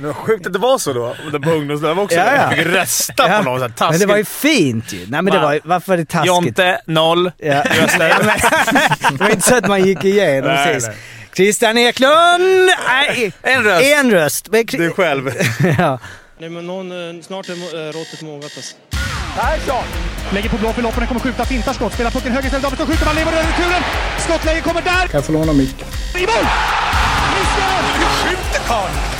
Det var sjukt att det var så då. På ungdomslöv också. Ja, ja. Jag fick rösta Ja. på någon sån här taskig... Men det var ju fint ju. Nej men det Va? var varför var det taskigt? Jonte, noll. Ja. Men, det var inte så att man gick igenom Nej, precis. nej. Christian Eklund! Nej, En röst. en röst. Men, Du själv. ja. Nej men någon, eh, snart är eh, råttet mogat alltså. Lägger på blå för loppen, kommer skjuta, fintar skott, spelar pucken höger istället, Davidsson skjuter, man lever över returen! Skottläge kommer där! Kan jag få låna micken? I mål! Missar! Hur skjuter karln?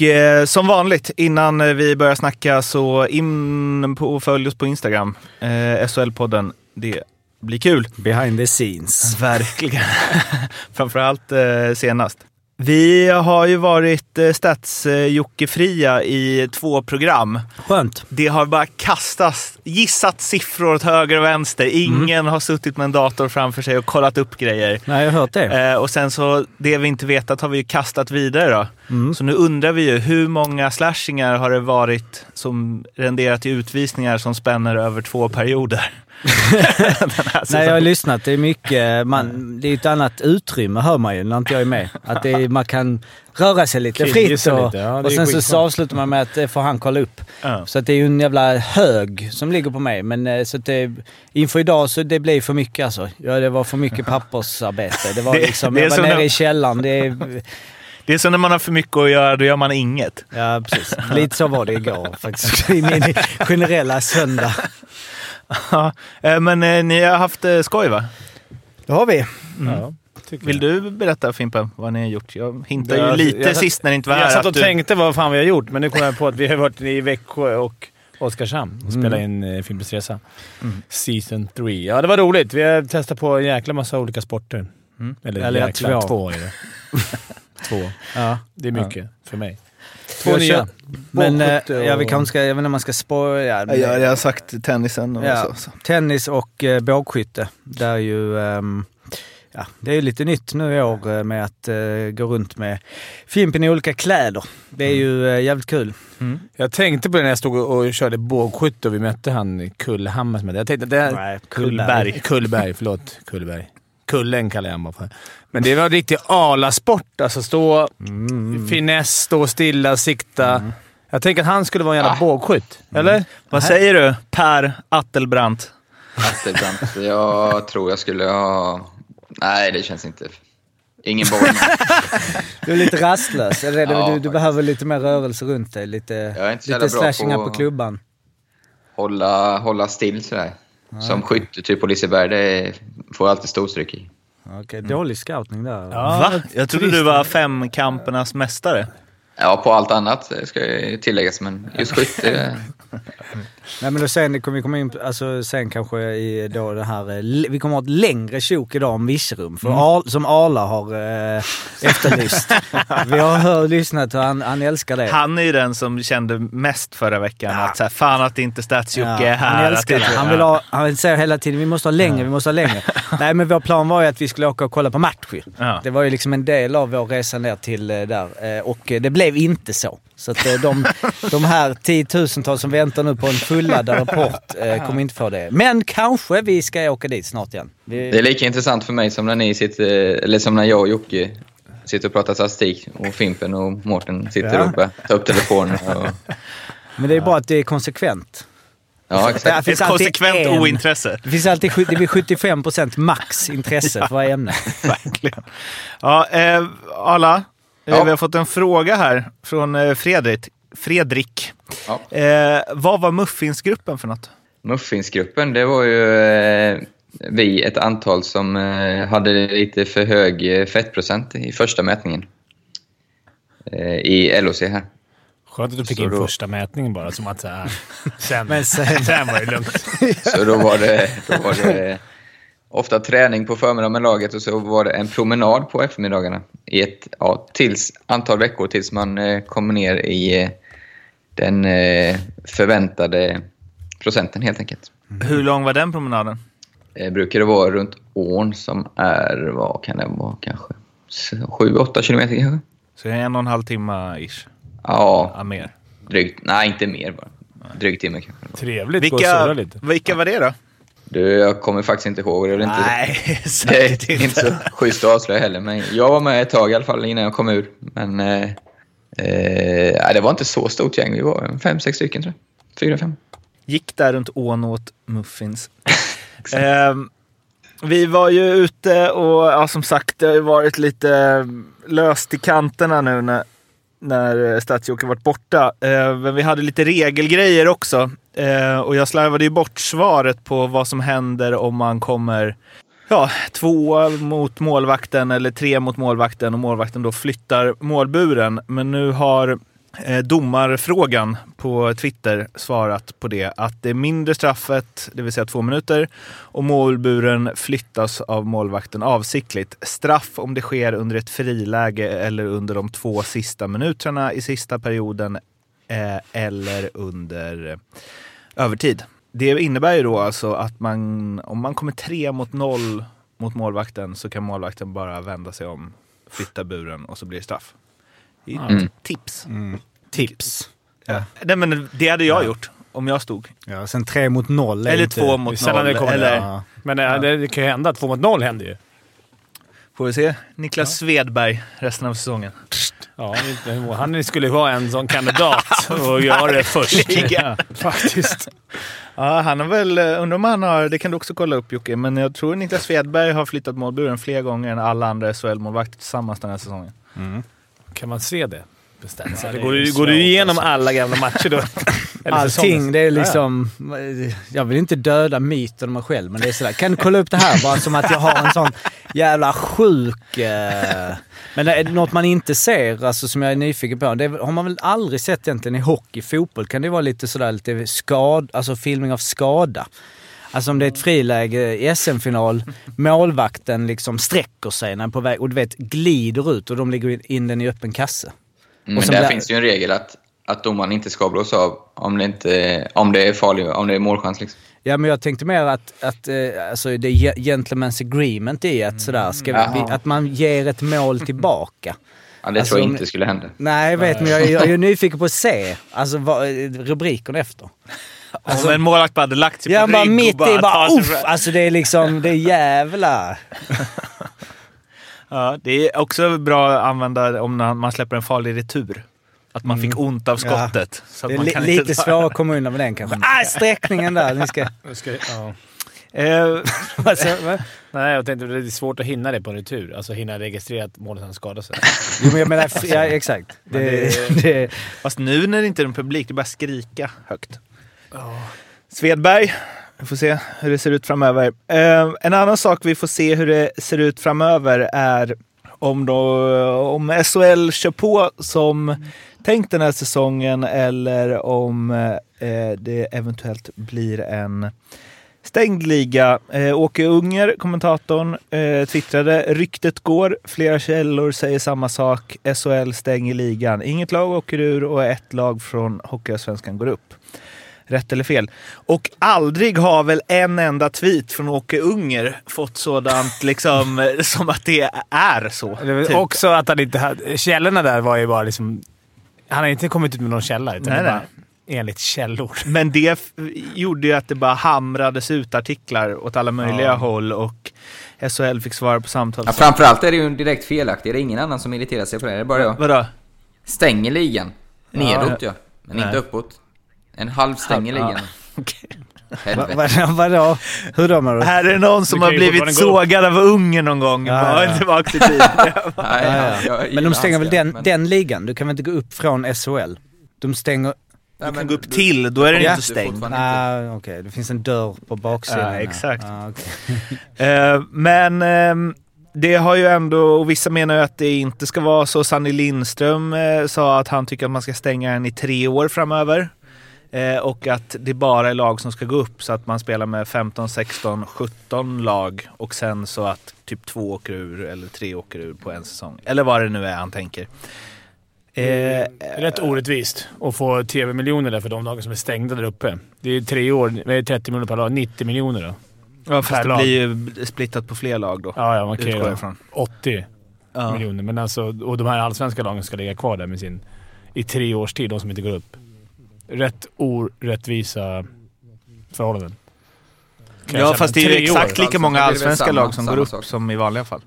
eh, som vanligt innan vi börjar snacka så in på och följ oss på Instagram. Eh, SHL-podden. Det blir kul. Behind the scenes. Verkligen. Framförallt eh, senast. Vi har ju varit eh, stats-jockefria i två program. Skönt. Det har bara kastats, gissat siffror åt höger och vänster. Ingen har suttit med en dator framför sig och kollat upp grejer. Nej, jag har hört det. Eh, och sen så, det vi inte vetat har vi ju kastat vidare då. Så nu undrar vi ju, hur många slashingar har det varit som renderat i utvisningar som spänner över två perioder? Här Nej, jag har lyssnat. Det är mycket, man, det är ett annat utrymme hör man ju när inte jag är med. Att det är, man kan röra sig lite fritt och, lite, ja, det och sen så, så avslutar man med att det får han kolla upp. Ja. Så att det är ju en jävla hög som ligger på mig. Men eh, så att det, inför idag så det blev för mycket alltså. Ja, det var för mycket pappersarbete. Det var Det- liksom, det är jag var som nere när- i källaren. Det är, Det är så när man har för mycket att göra, då gör man inget. ja, precis. Lite så var det igår faktiskt. I min generella söndag. Ja, eh, men eh, ni har haft eh, skoj va? Det har vi. Ja, tycker Vill jag. du berätta Fimpen vad ni har gjort? Jag hintade Ja, ju lite jag sist när ni inte var här. Jag satt att och du- tänkte vad fan vi har gjort, men nu kom jag på att vi har varit i Växjö och Oskarshamn och spelat in eh, Fimpens Resa. Season 3. Ja, det var roligt. Vi har testat på en jäkla massa olika sporter. Eller, Eller jäkla, två. två är det. två. Ja. Det är mycket för mig. Två nya. Men eh, och- ja, vi kanske ska, jag vet inte om man ska spåra... Ja, Ja, jag har sagt tennisen och Ja, så. så. tennis och eh, bågskytte. Där är ju, ehm, ja, det är ju lite nytt nu i år eh, med att eh, gå runt med Fimpen i olika kläder. Det är ju eh, jävligt kul. Jag tänkte på det när jag stod och och körde bågskytte och vi mötte han Kullhammar som. Jag tänkte att det här... Nej, Kullberg. Kullberg, förlåt. Kullberg. Kullen kallar jag honom för. Men det var en riktig alasport. Alltså stå... Finess, stå stilla, sikta. Jag tänker att han skulle vara en jävla bågskytt. Eller? Vad säger du, Per Attelbrandt? Attelbrandt. Jag tror jag skulle ha... Nej, det känns inte... Ingen boll. Du är lite rastlös. Eller är det, Ja, du, du behöver lite mer rörelse runt dig. Lite, Jag är inte så lite slashingar på- på klubban. hålla, hålla still sådär. Som skytt, typ på Liseberg, det får jag alltid storstryk i. Okej, dålig scouting där. Va? Jag trodde du var femkampernas mästare. Ja, på allt annat eh, ska jag tilläggas, men just skytt, det, Nej men då sen kommer vi komma in, alltså sen kanske i då det här, eh, vi kommer ha ett längre tjok idag om Virserum. För Mm. Al, som Arla har eh, efterlyst. vi har hört, lyssnat och han, han älskar det. Han är ju den som kände mest förra veckan att så här, fan att inte stats Ja, är här. han älskar det. Han, vill ha, han säger hela tiden vi måste ha längre, vi måste ha längre. Nej men vår plan var ju att vi skulle åka och kolla på match. Ja. Det var ju liksom en del av vår resa ner till eh, där. Eh, Och det blev inte så. Så att de, de här tiotusentals som väntar nu på en fulladdad rapport eh, kommer inte få det. Men kanske vi ska åka dit snart igen. Vi, det är lika intressant för mig som när ni sitter, eller som när jag och Jocke sitter och pratar statistik och Fimpen och Mårten sitter Ja. och bara tar upp telefonen. Och, Men det är bara att det är konsekvent. ja, exakt. Ett finns alltid konsekvent en. ointresse. Det finns alltid det blir 75% max intresse för varje ämne. Verkligen. Ja, eh, Arla, eh, Ja. vi har fått en fråga här från eh, Fredrik. Fredrik. Ja. Eh, vad var Muffinsgruppen för något? Muffinsgruppen, det var ju eh, vi, ett antal som eh, hade lite för hög eh, fettprocent i första mätningen. Eh, I LOC här. Skönt att du fick Så in då- första mätningen bara, som att så här, sen, Men sen- sen var det lugnt. Så då var det, då var det ofta träning på förmiddagen med laget och så var det en promenad på eftermiddagarna i ett ja, tills, antal veckor tills man eh, kom ner i eh, den eh, förväntade procenten helt enkelt. Hur lång var den promenaden? Eh, brukar det vara runt ån som är, vad kan det vara, kanske 7-8 kilometer kanske? Så det är en och en halv timme ish. Ja, Ja, mer. drygt. Nej, inte mer bara. Drygt timme kanske. Trevligt. Vilka, lite. vilka var det då? Du, jag kommer faktiskt inte ihåg. Jag vill inte, Nej, det är inte så schysst att avslöja heller. Men jag var med ett tag i alla fall innan jag kom ur. Men eh, eh, det var inte så stort gäng. Vi var fem, sex stycken tror jag. Fyra, fem. Gick där runt ån åt muffins. Ehm, vi var ju ute och ja, som sagt det har ju varit lite löst i kanterna nu när, när Stadsjocke varit borta. Eh, men vi hade lite regelgrejer också. Eh, och jag slarvade ju bort svaret på vad som händer om man kommer ja, två mot målvakten eller tre mot målvakten och målvakten då flyttar målburen. Men nu har eh, domarfrågan på Twitter svarat på det. Att det är mindre straffet, det vill säga två minuter, och målburen flyttas av målvakten avsiktligt. Straff om det sker under ett friläge eller under de två sista minuterna i sista perioden eh, eller under eh, övertid. Det innebär ju då alltså att man, om man kommer tre mot noll mot målvakten så kan målvakten bara vända sig om, flytta buren och så blir det straff. Det är ett Mm. tips. Tips. Ja. Nej, men det hade jag gjort om jag stod. Ja, sen tre mot noll Eller inte... två mot sällan noll. det kommer. Eller, Ja. Men äh, det, det kan ju hända. Två mot noll händer ju. Får vi se. Niklas Svedberg resten av säsongen. Ja, han skulle vara en sån kandidat och göra det först. Liga. Faktiskt. Ja, han har väl, eh, undrar om han har, det kan du också kolla upp Jocke, men jag tror Niklas Svedberg har flyttat målburen fler gånger än alla andra SHL-målvakter tillsammans den här säsongen. Kan man se det? Bestämt. Ja, det går, du, går du igenom alltså. alla gamla matcher då? Eller Allting, det är Ja, ja. liksom... Jag vill inte döda myten om mig själv, men det är sådär. Kan du kolla upp det här? Bara som att jag har en sån jävla sjuk... Eh... Men det är något man inte ser, alltså som jag är nyfiken på. Det har man väl aldrig sett egentligen i hockey. Fotboll kan det vara lite sådär, lite skad, alltså filmning av skada. Alltså om det är ett friläge i SM-final, målvakten liksom sträcker sig när på väg och du vet glider ut och de lägger in den i öppen kasse. Men Och sen där där- finns ju en regel att, att domaren inte ska blåsa av om det, inte, om det är farligt, om det är målchans. Liksom. Ja men jag tänkte mer att, att eh, alltså det är gentleman's agreement i att sådär, ska vi, att man ger ett mål tillbaka. Ja, det Alltså, tror jag om- inte skulle hända. Nej jag vet men jag, jag är nyfiken på att se alltså, vad, rubriken efter. Alltså, om en målvakt bara hade lagt sig Ja på bara rygg mitt och i bara sig uff! Alltså det är liksom, det är jävla... Ja, det är också bra att använda om man man släpper en farlig retur. Att man fick ont av Ja. skottet. Så att Det är man li, kan lite svårare att komma undan med den kanske. Ah, sträckningen där! Ni ska... Ja. Eh, Alltså? Nej, jag tänkte att det är svårt att hinna det på en retur. Alltså hinna registrera att målet skadar sig. jo men jag menar, ja exakt. Det, det, Fast nu när det inte är en publik, det är bara skrika högt. Svedberg, vi får se hur det ser ut framöver. Eh, en annan sak vi får se hur det ser ut framöver är om, då, om SHL kör på som tänkt den här säsongen eller om eh, det eventuellt blir en stängd liga. Eh, Åke Unger, kommentatorn, eh, twittrade “Ryktet går, flera källor säger samma sak. SHL stänger ligan. Inget lag åker ur och ett lag från Hockeyallsvenskan går upp.” Rätt eller fel? Och aldrig har väl en enda tweet från Åke Unger fått sådant liksom eh, som att det är så. Typ. Också att han inte hade... Källorna där var ju bara liksom... Han har inte kommit ut med någon källa, utan Nej, det var nej. enligt källor. Men det gjorde ju att det bara hamrades ut artiklar åt alla möjliga Ja. håll och SHL fick svara på samtal. Ja, framförallt är det ju direkt felaktigt. Det är ingen annan som irriterar sig på det. Det är bara jag. Vadå? Stänger ligan. Nedåt ja. Men Nej. inte uppåt. En halv stänger Ja. ligan. Helvete. Va, vadå? Hur då menar du? Här är någon som har blivit sågad av Ungen någon gång. Ja, ja. tillbaka till tiden. Men de stänger väl den, men- den ligan? Du kan väl inte gå upp från SHL? De stänger... Du kan gå upp till, då är den Ja. inte stängd. Nej, okej. Det finns en dörr på baksidan. Ja, exakt. Ja, okej. Eh, men ehm, det har ju ändå, och vissa menar ju att det inte ska vara så. Sanny Lindström eh, sa att han tycker att man ska stänga den i tre år framöver. Eh, och att det bara är lag som ska gå upp så att man spelar med 15, 16, 17 lag och sen så att typ två åker ur eller tre åker ur på en säsong. Eller vad det nu är han tänker. Eh, Rätt orättvist att få tv-miljoner där för de lagen som är stängda där uppe. Det är tre år, det är 30 miljoner per lag. 90 miljoner då. ja, fast det lag. blir ju splittat på fler lag då. Ja, ja man kan ju jag ifrån. 80 Ja. miljoner. Men alltså, och de här allsvenska lagen ska ligga kvar där med sin, i tre års tid, de som inte går upp. Rätt orättvisa förhållanden. Kan Ja, fast det är ju exakt år. lika många väl allsvenska samma- lag som går upp sak. som i vanliga fall.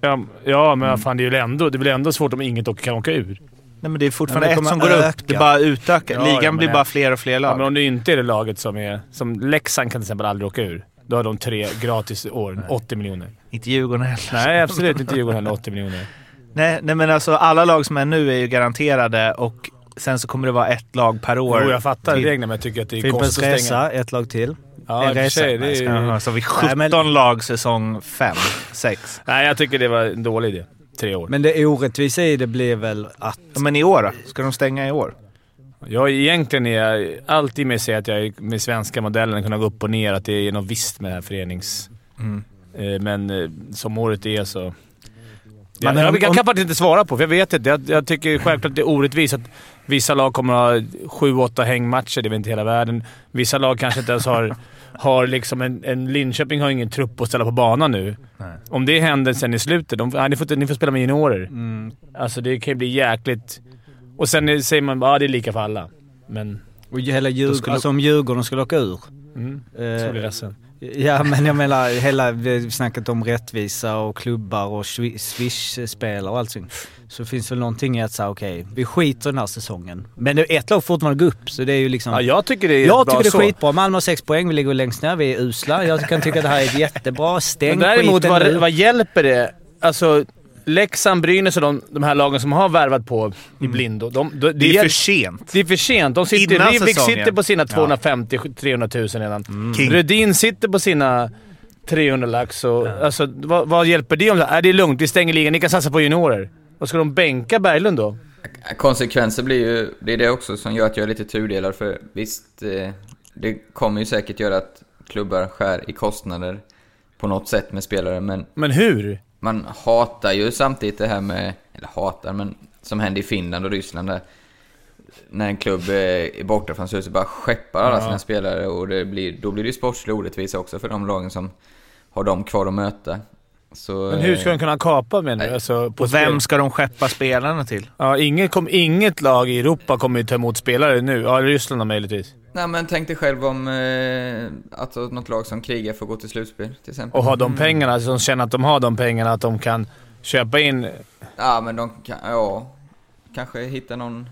Ja, ja men fan det är ju ändå, det blir ändå svårt om inget åker- kan åka ur. Nej, men det är fortfarande det ett som kommer går öka. upp. Det bara utökar. Ja, Ligan ja, blir bara fler och fler Ja, lag. men om det inte är det laget som är... Som Leksand kan till exempel aldrig åka ur. Då har de tre gratis år, 80 miljoner. Inte Djurgården heller. Nej, absolut inte Djurgården heller, 80 miljoner. Nej, nej, men alltså alla lag som är nu är ju garanterade och sen så kommer det vara ett lag per år. Jo, jag fattar till. reglerna men jag tycker att det är Fimpens konstigt att stänga. Resa, ett lag till. Ja, en resa. sig. Det är, så vi 17 Nej, men- lag säsong 5, 6. nej, jag tycker det var en dålig idé. Tre år. Men det orättvisa i det blir väl att... Men i år då? Ska de stänga i år? Jag egentligen är jag alltid med att säga att jag är med svenska modellen kunna gå upp och ner, att det är något visst med det här förenings... Mm. Eh, Men eh, som året är så... Men Jag, jag, jag kan faktiskt inte svara på, för jag vet inte. Jag, jag tycker självklart det är orättvist att vissa lag kommer att ha sju, åtta hängmatcher. Det är väl inte hela världen. Vissa lag kanske inte ens har... har liksom en, en Linköping har ingen trupp att ställa på banan nu. Nej. Om det händer sen i slutet, de, nej, ni, får, ni får spela med juniorer. Mm, Alltså det kan ju bli jäkligt... Och sen säger man bara ah, det är lika för alla. Men... och hela Djurgården, skulle- alltså om Djurgården skulle åka ur. Mm, eh, jag blir ledsen. Ja men jag menar hela snackat om rättvisa och klubbar och swi- swish-spelare och allting. Så finns väl någonting i att säga okej, vi skiter den här säsongen. Men det ett lag fortfarande gå upp så det är ju liksom... Ja, jag tycker det är jag tycker det är så. skitbra. Malmö har sex poäng, vi ligger längst ner, vi är usla. Jag kan tycka att det här är jättebra. Stäng Men däremot, vad, vad hjälper det? Alltså, Leksand, Brynäs och de, de här lagen som har värvat på i blindo. De, de, Det är för sent. det är för sent. De sitter, Innan Rivik säsongen. sitter på sina 250-300 000 redan. King. Rödin sitter på sina 300 lax. Och, alltså, vad, vad hjälper det om det är det är lugnt, vi stänger ligan, ni kan satsa på juniorer. Vad ska de bänka Berglund då? Konsekvenser blir ju, det är det också som gör att jag är lite tudelad för visst, eh, det kommer ju säkert göra att klubbar skär i kostnader på något sätt med spelare, men Men hur? Man hatar ju samtidigt det här med, eller hatar, men som hände i Finland och Ryssland där. När en klubb eh, är borta från huset bara skeppar alla Ja. sina spelare och det blir, då blir det ju sportslig orättvisa också för de lagen som har dem kvar att möta. Så, Men hur ska de kunna kapa menar du? Nej. Alltså, på Och vem spel? ska de skeppa spelarna till? Ja, inget, kom, inget lag i Europa kommer ju ta emot spelare nu. Ja, Ryssland möjligtvis. Nej men tänk dig själv om eh, att något lag som krigar får gå till slutspel till exempel. Och ha de pengarna, som känner att de har de pengarna, att de kan köpa in... Ja men de kan, ja, kanske hitta någon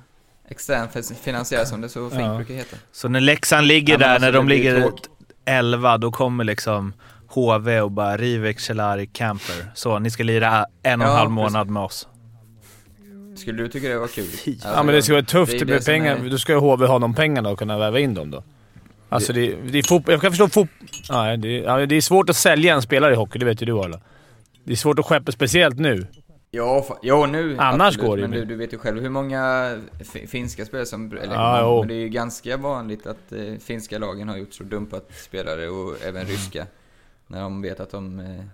extern finansiär som det så fint Ja. brukar heta. Så när Leksand ligger Ja, där, alltså, när de ligger tråkigt. 11, då kommer liksom HV och bara Rivek, Celari, Camper. Så, ni ska lira en och en Ja, halv precis. månad med oss. Skulle du tycka det var kul? Alltså, ja, men det ska vara tufft det är det med pengar. är- Då ska ju HV ha de pengarna och kunna väva in dem då. Alltså det, det är fotboll. Jag kan förstå fot... Ja, det, ja, det är svårt att sälja en spelare i hockey, det vet ju du alla. Det är svårt att skeppa, speciellt nu. Ja, ja nu Annars absolut, går det ju Men du, du vet ju själv hur många fi- finska spelare som... Eller jo. men det är ju ganska vanligt att eh, finska lagen har gjort så dumpat spelare och även ryska. När de vet att de... Eh,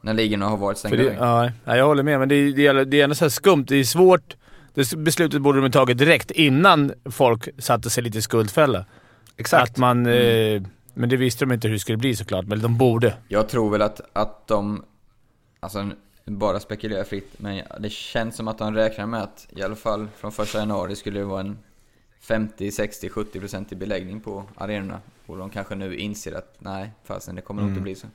när ligorna har varit stängda. det, ja, ja, jag håller med, men det, är- det, är- det är ändå så här skumt. Det är svårt. Det beslutet borde de tagit direkt innan folk satte sig lite i skuldfälla. Exakt. Att man... Mm. Eh, men det visste de inte hur det skulle bli såklart, men de borde. Jag tror väl att, att de, alltså bara spekulerar fritt, men det känns som att de räknar med att i alla fall från första januari skulle det vara en 50, 60, 70 procent i beläggning på arenorna. Och de kanske nu inser att nej, fasen det kommer nog inte bli så.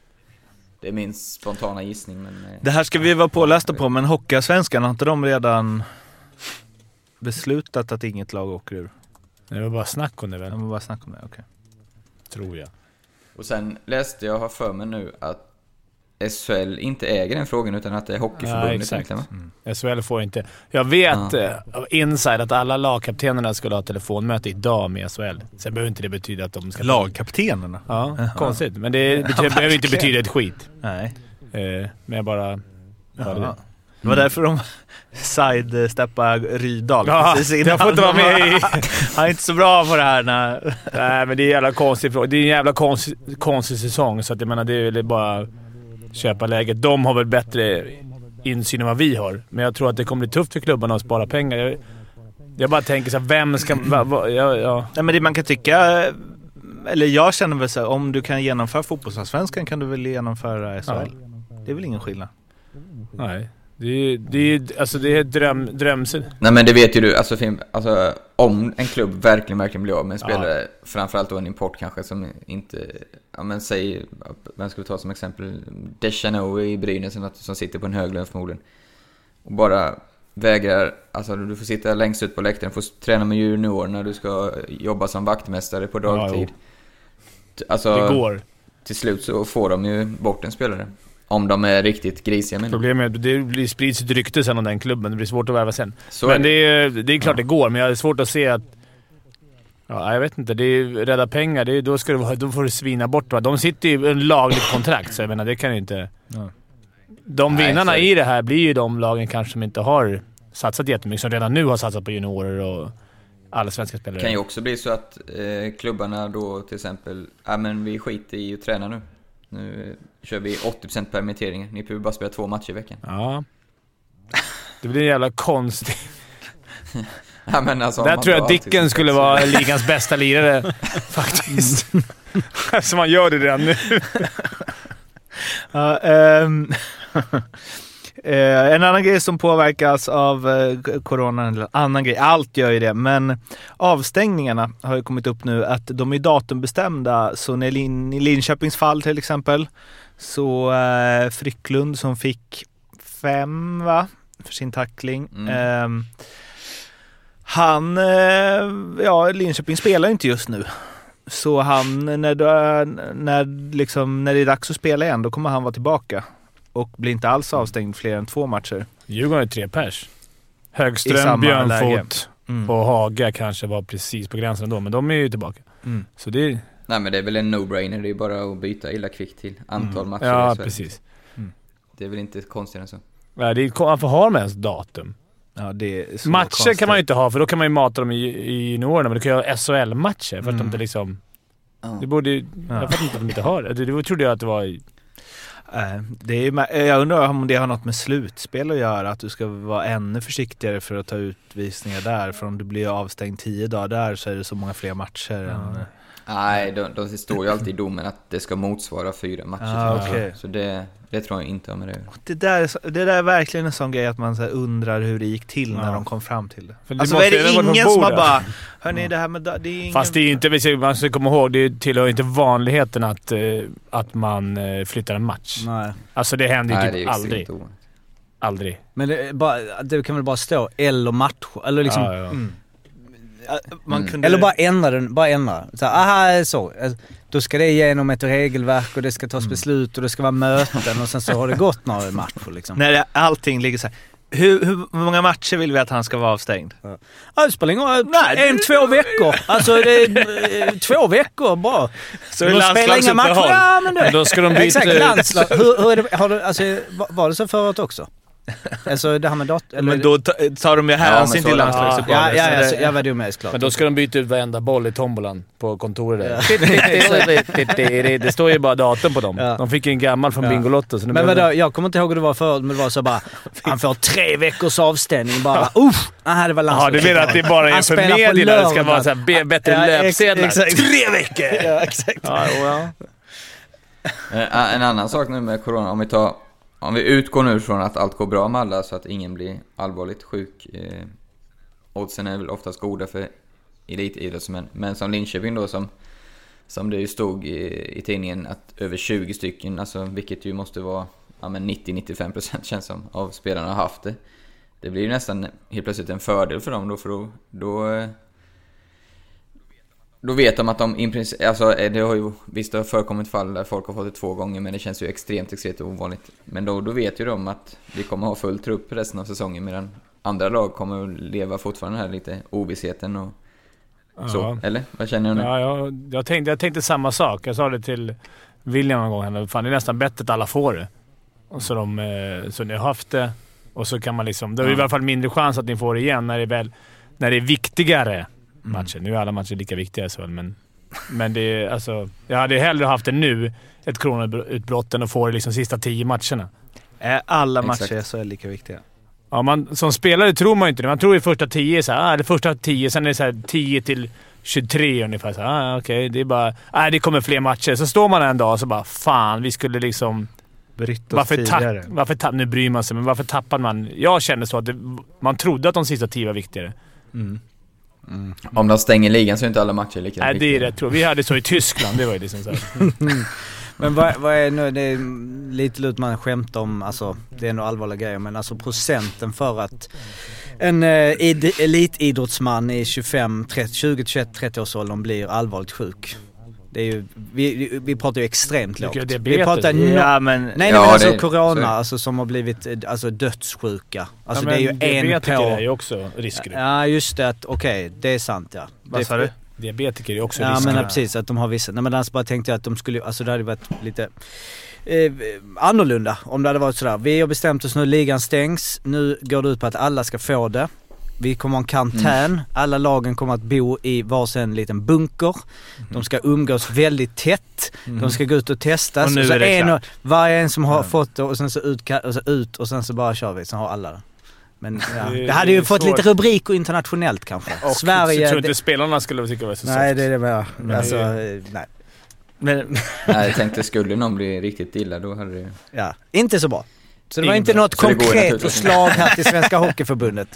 Det är min spontana gissning men... eh, Det här ska vi vara pålästa på, men Hockeyallsvenskan, har inte de redan beslutat att inget lag åker ur? Det var bara snack om det väl, Jag vill bara snacka om det, okej. tror jag. Och sen läste jag, har för mig nu, att SHL inte äger den frågan utan att det är Ja, Hockeyförbundet exakt. egentligen va? SHL får inte. Jag vet Ja. eh, av inside att alla lagkaptenerna skulle ha telefonmöte idag med SHL. Sen behöver inte det betyda att de ska... Lagkaptenerna? Ja, konstigt. Men det betyder, behöver inte betyda ett skit. Nej. Eh, men jag bara... hörde det. Ja. Det var därför de sidesteppade Rydahl Ja, precis innan. jag får inte vara med i... Han är inte så bra på det här när... Nej, men det är en jävla konstig fråga. Det är en jävla konstig, konstig säsong, så att jag menar det är väl bara köpa läget. De har väl bättre insyn än vad vi har, men jag tror att det kommer bli tufft för klubbarna att spara pengar. Jag, Jag bara tänker så här, vem ska... Va, va, ja, ja. Nej, men det man kan tycka, eller jag känner väl så här, om du kan genomföra fotbollsallsvenskan kan du väl genomföra SHL? Det är väl ingen skillnad? Nej. Det är, det är, alltså det är dröm, drömsyn. Nej men det vet ju du, alltså, alltså om en klubb verkligen, verkligen blir av med en spelare, framförallt då en import kanske som inte, ja men säg, vem ska vi ta som exempel? Deschano i Brynäs som- sitter på en hög lön förmodligen. Och bara vägrar, alltså du får sitta längst ut på läktaren, får träna med juniorerna, du ska jobba som vaktmästare på dagtid. T- alltså, Det går. till slut så får de ju bort en spelare. Om de är riktigt grisiga det. Problemet är att det sprids ett rykte sen om den klubben. Det blir svårt att värva sen. Så men är det. det är, det är klart det går, men jag har svårt att se att... Ja, jag vet inte. Det är rädda pengar. Det är, då, ska vara- då får du svina bort va? De sitter ju i en lagligt kontrakt, så jag menar det kan ju inte... De Nej, vinnarna så i det här blir ju de lagen kanske som inte har satsat jättemycket, som redan nu har satsat på juniorer och allsvenska spelare. Det kan ju också bli så att eh, klubbarna då till exempel, ja men vi skiter i att träna nu. Nu eh, kör vi 80% permitteringar, ni behöver bara spela två matcher i veckan. Ja. Det blir en jävla konstig... Ja, men alltså, Där tror jag Dicken skulle vara ligans bästa lirare, faktiskt. Så man gör det redan nu. Ja, ehm, eh, en annan grej som påverkas av eh, corona, eller annan grej, allt gör ju det, men avstängningarna har ju kommit upp nu att de är datumbestämda. Så när Lin, i Linköpings fall till exempel, så eh, Frycklund som fick fem va, för sin tackling. Mm. Han, eh, ja Linköping spelar inte just nu. Så han, när, det, när, liksom, när det är dags att spela igen, då kommer han vara tillbaka. Och blir inte alls avstängd fler än två matcher. Djurgården är tre pers. I Högström, Björnfot Mm. och Haga kanske var precis på gränsen då, men de är ju tillbaka. Mm. Så det... Nej men det är väl en no-brainer, det är bara att byta illa kvickt till antal matcher. Mm. Ja, så precis. Det är väl inte konstigare än så. Ja, det är, varför har de ens datum? Ja, det Matcher konstigt. kan man ju inte ha, för då kan man ju mata dem i, i juniorerna, men du kan ju ha SHL-matcher för att de Mm. inte liksom... Ja. Det borde ju... Ja. Jag fattar inte att de inte har det. Det, det trodde jag att det var... i- Det är, jag undrar om det har något med slutspel att göra, att du ska vara ännu försiktigare för att ta utvisningar där. För om du blir avstängd tio dagar där så är det så många fler matcher. Än, eh, Nej, de, de står ju alltid i domen att det ska motsvara fyra matcher. Ah, okej. så det, det tror jag inte har med det det, där, är det där är verkligen en sån grej att man så undrar hur det gick till när Ja. de kom fram till det. För det alltså är det ingen som har bara, hörni det här med det är ingen... Fast det är ju inte... Man ska komma ihåg, det tillhör inte vanligheten att, eh, att man eh, flyttar en match. Nej. Alltså det händer ju Nej, typ aldrig. Aldrig. Men det, bara, det kan väl bara stå eller match, eller liksom... Ja, ja. Mm. Man Mm. kunde... Eller bara ändra den, bara ändra. Så, aha, så. Då ska det igenom ett regelverk och det ska tas beslut och det ska vara möten och sen så har det gått några matcher liksom. När det, allting ligger så här. Hur, hur många matcher vill vi att han ska vara avstängd? Ja, det spelar ingen roll. Nej, En, två veckor. Alltså det är eh, två veckor bara. Så De spelar inga matcher. Ja, men det. Men då ska de byta Exakt, landslag. Hur, hur är det, har du, alltså, var det så förut också? Alltså det här med dat... eller- Men då ta- tar de ju hänsyn så till landslagsuppehållet. Ja, ja, ja, så så, jag var dum med såklart. Men då ska de byta ut varenda boll i tombolan på kontoret där. Det står ju bara datum på dem. Ja. De fick ju en gammal från Ja. Bingolotto. Så Men vadå, jag kommer inte ihåg hur det var förut, men det var så bara... Han får tre veckors avstängning bara. Usch! Aha, det var Ja, du landslaget. menar att det bara är Han för spelar på medierna det ska lördag. vara så här be- bättre Ja, löpsedlar? exakt. Tre veckor! Ja, exakt. Ja, ja. Eh, En annan sak nu med corona, om vi tar... Om vi utgår nu från att allt går bra med alla så att ingen blir allvarligt sjuk. Eh, oddsen är väl oftast goda för elitidrottsmän. Men som Linköping då som... Som det ju stod i, i tidningen att över 20 stycken, alltså vilket ju måste vara ja, 90-95% känns som, av spelarna har haft det. Det blir ju nästan helt plötsligt en fördel för dem då, för då... då eh, då vet de att de i princip, alltså eh, det har ju, visst det har förekommit fall där folk har fått det två gånger men det känns ju extremt, extremt ovanligt. Men då, då vet ju de att vi kommer ha full trupp resten av säsongen medan andra lag kommer att leva fortfarande här lite ovissheten och så. Ja. Eller? Vad känner du nu? Ja, jag, jag, tänkte, jag tänkte samma sak. Jag sa det till William någon gång. här, Fan, det är nästan bättre att alla får det. Och så, de, eh, så ni har haft det och så kan man liksom... Det är i alla fall mindre chans att ni får det igen när det är, väl, när det är viktigare matcher. Nu är alla matcher lika viktiga SHL, men... Men det är alltså... Jag hade hellre haft det nu, ett coronautbrott, än att få det liksom sista tio matcherna. Är alla Exakt. matcher så är lika viktiga? Ja, man, som spelare tror man ju inte det. Man tror i första tio så här, ah, det första tio, sen är det så här 10 till 23 ungefär. Så, här, ah, Okej, det är bara... Ah, det kommer fler matcher. Så står man en dag och så bara “Fan, vi skulle liksom...” Brytt oss varför, tidigare. tapp, varför tapp, Nu bryr man sig, men varför tappade man? Jag kände så att det, man trodde att de sista tio var viktigare. Om de stänger ligan så är inte alla matcher lika Nej, det är rätt tråkigt. Vi hade så i Tyskland. Det var ju liksom så här. Men vad, vad är nu, det är lite lut man skämtar om, alltså det är nog allvarliga grejer men alltså procenten för att en eh, id, elitidrottsman i 25, 30, 20, 21, 30 års åldern blir allvarligt sjuk. Det är ju, vi, vi pratar ju extremt lågt. Vi pratar no, Ja, men... Nej, nej Ja, men alltså det- corona, så- alltså som har blivit eh, alltså, dödssjuka. Alltså Ja, det är ju men en diabetiker på... är ju också riskgrupp. Ja just det, att okej, det är sant ja. Vad Det- sa du? Diabetiker är ju också Ja riskgrupp. men ja, precis, att de har vissa. Nej men alltså bara tänkte jag att de skulle, alltså det hade varit lite eh, annorlunda om det hade varit sådär. Vi har bestämt oss nu, ligan stängs. Nu går det ut på att alla ska få det. Vi kommer ha en karantän. Mm. Alla lagen kommer att bo i varsin liten bunker. De ska umgås väldigt tätt. De ska gå ut och testas. Och nu så är det en klart. och, varje en som har fått det och sen så ut, och så ut och sen så bara kör vi. Sen har alla det. Men ja, Det- det hade det ju är fått svårt. lite rubriker internationellt kanske. Och Sverige... jag tror det- inte spelarna skulle tycka det var så Nej det är det med. Men Alltså, det- eh, nej. Men, Nej, jag tänkte skulle någon bli riktigt illa då hade det... Ja, inte så bra. Så det var Ingen inte bra. något Så det konkret förslag här till Svenska Hockeyförbundet.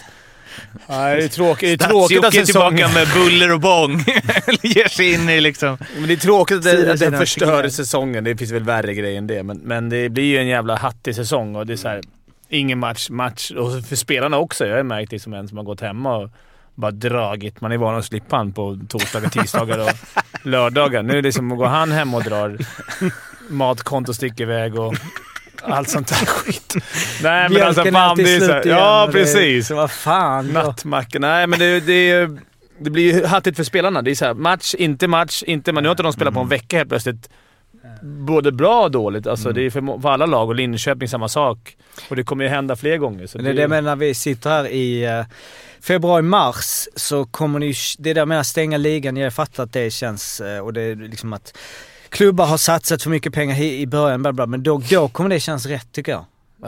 Nej, det är tråkigt, det är tråkigt att tillbaka med buller och bång. Ger sig in i liksom... Men det är tråkigt att, det, att sida, förstör säsongen. Det finns väl värre grejer än det. Men, men det blir ju en jävla hattig säsong och det är så här, ingen match, match. Och för spelarna också. Jag har märkt det som en som har gått hemma och bara dragit. Man är van att slippa han på torsdagar, tisdagar och lördagar. Nu är det som att gå han hem och drar matkonto sticker iväg och allt sånt där skit. Nej men alltså fan, det är så här, Ja precis. Vad fan. Nattmacka. Nej, men det, det, det blir ju hattigt för spelarna. Det är så här, match, inte match, inte... Men nu har inte de spelat på en vecka helt plötsligt. Både bra och dåligt. Alltså, Det är för, för alla lag och Linköping samma sak. Och det kommer ju hända fler gånger. Så Men det är det jag menar, när vi sitter här i eh, februari-mars så kommer ni ju- Det är det jag menar, stänga ligan. Jag fattar att det känns eh, och det är liksom att klubbar har satsat för mycket pengar i i början, bla bla, men då, då kommer det kännas rätt tycker jag.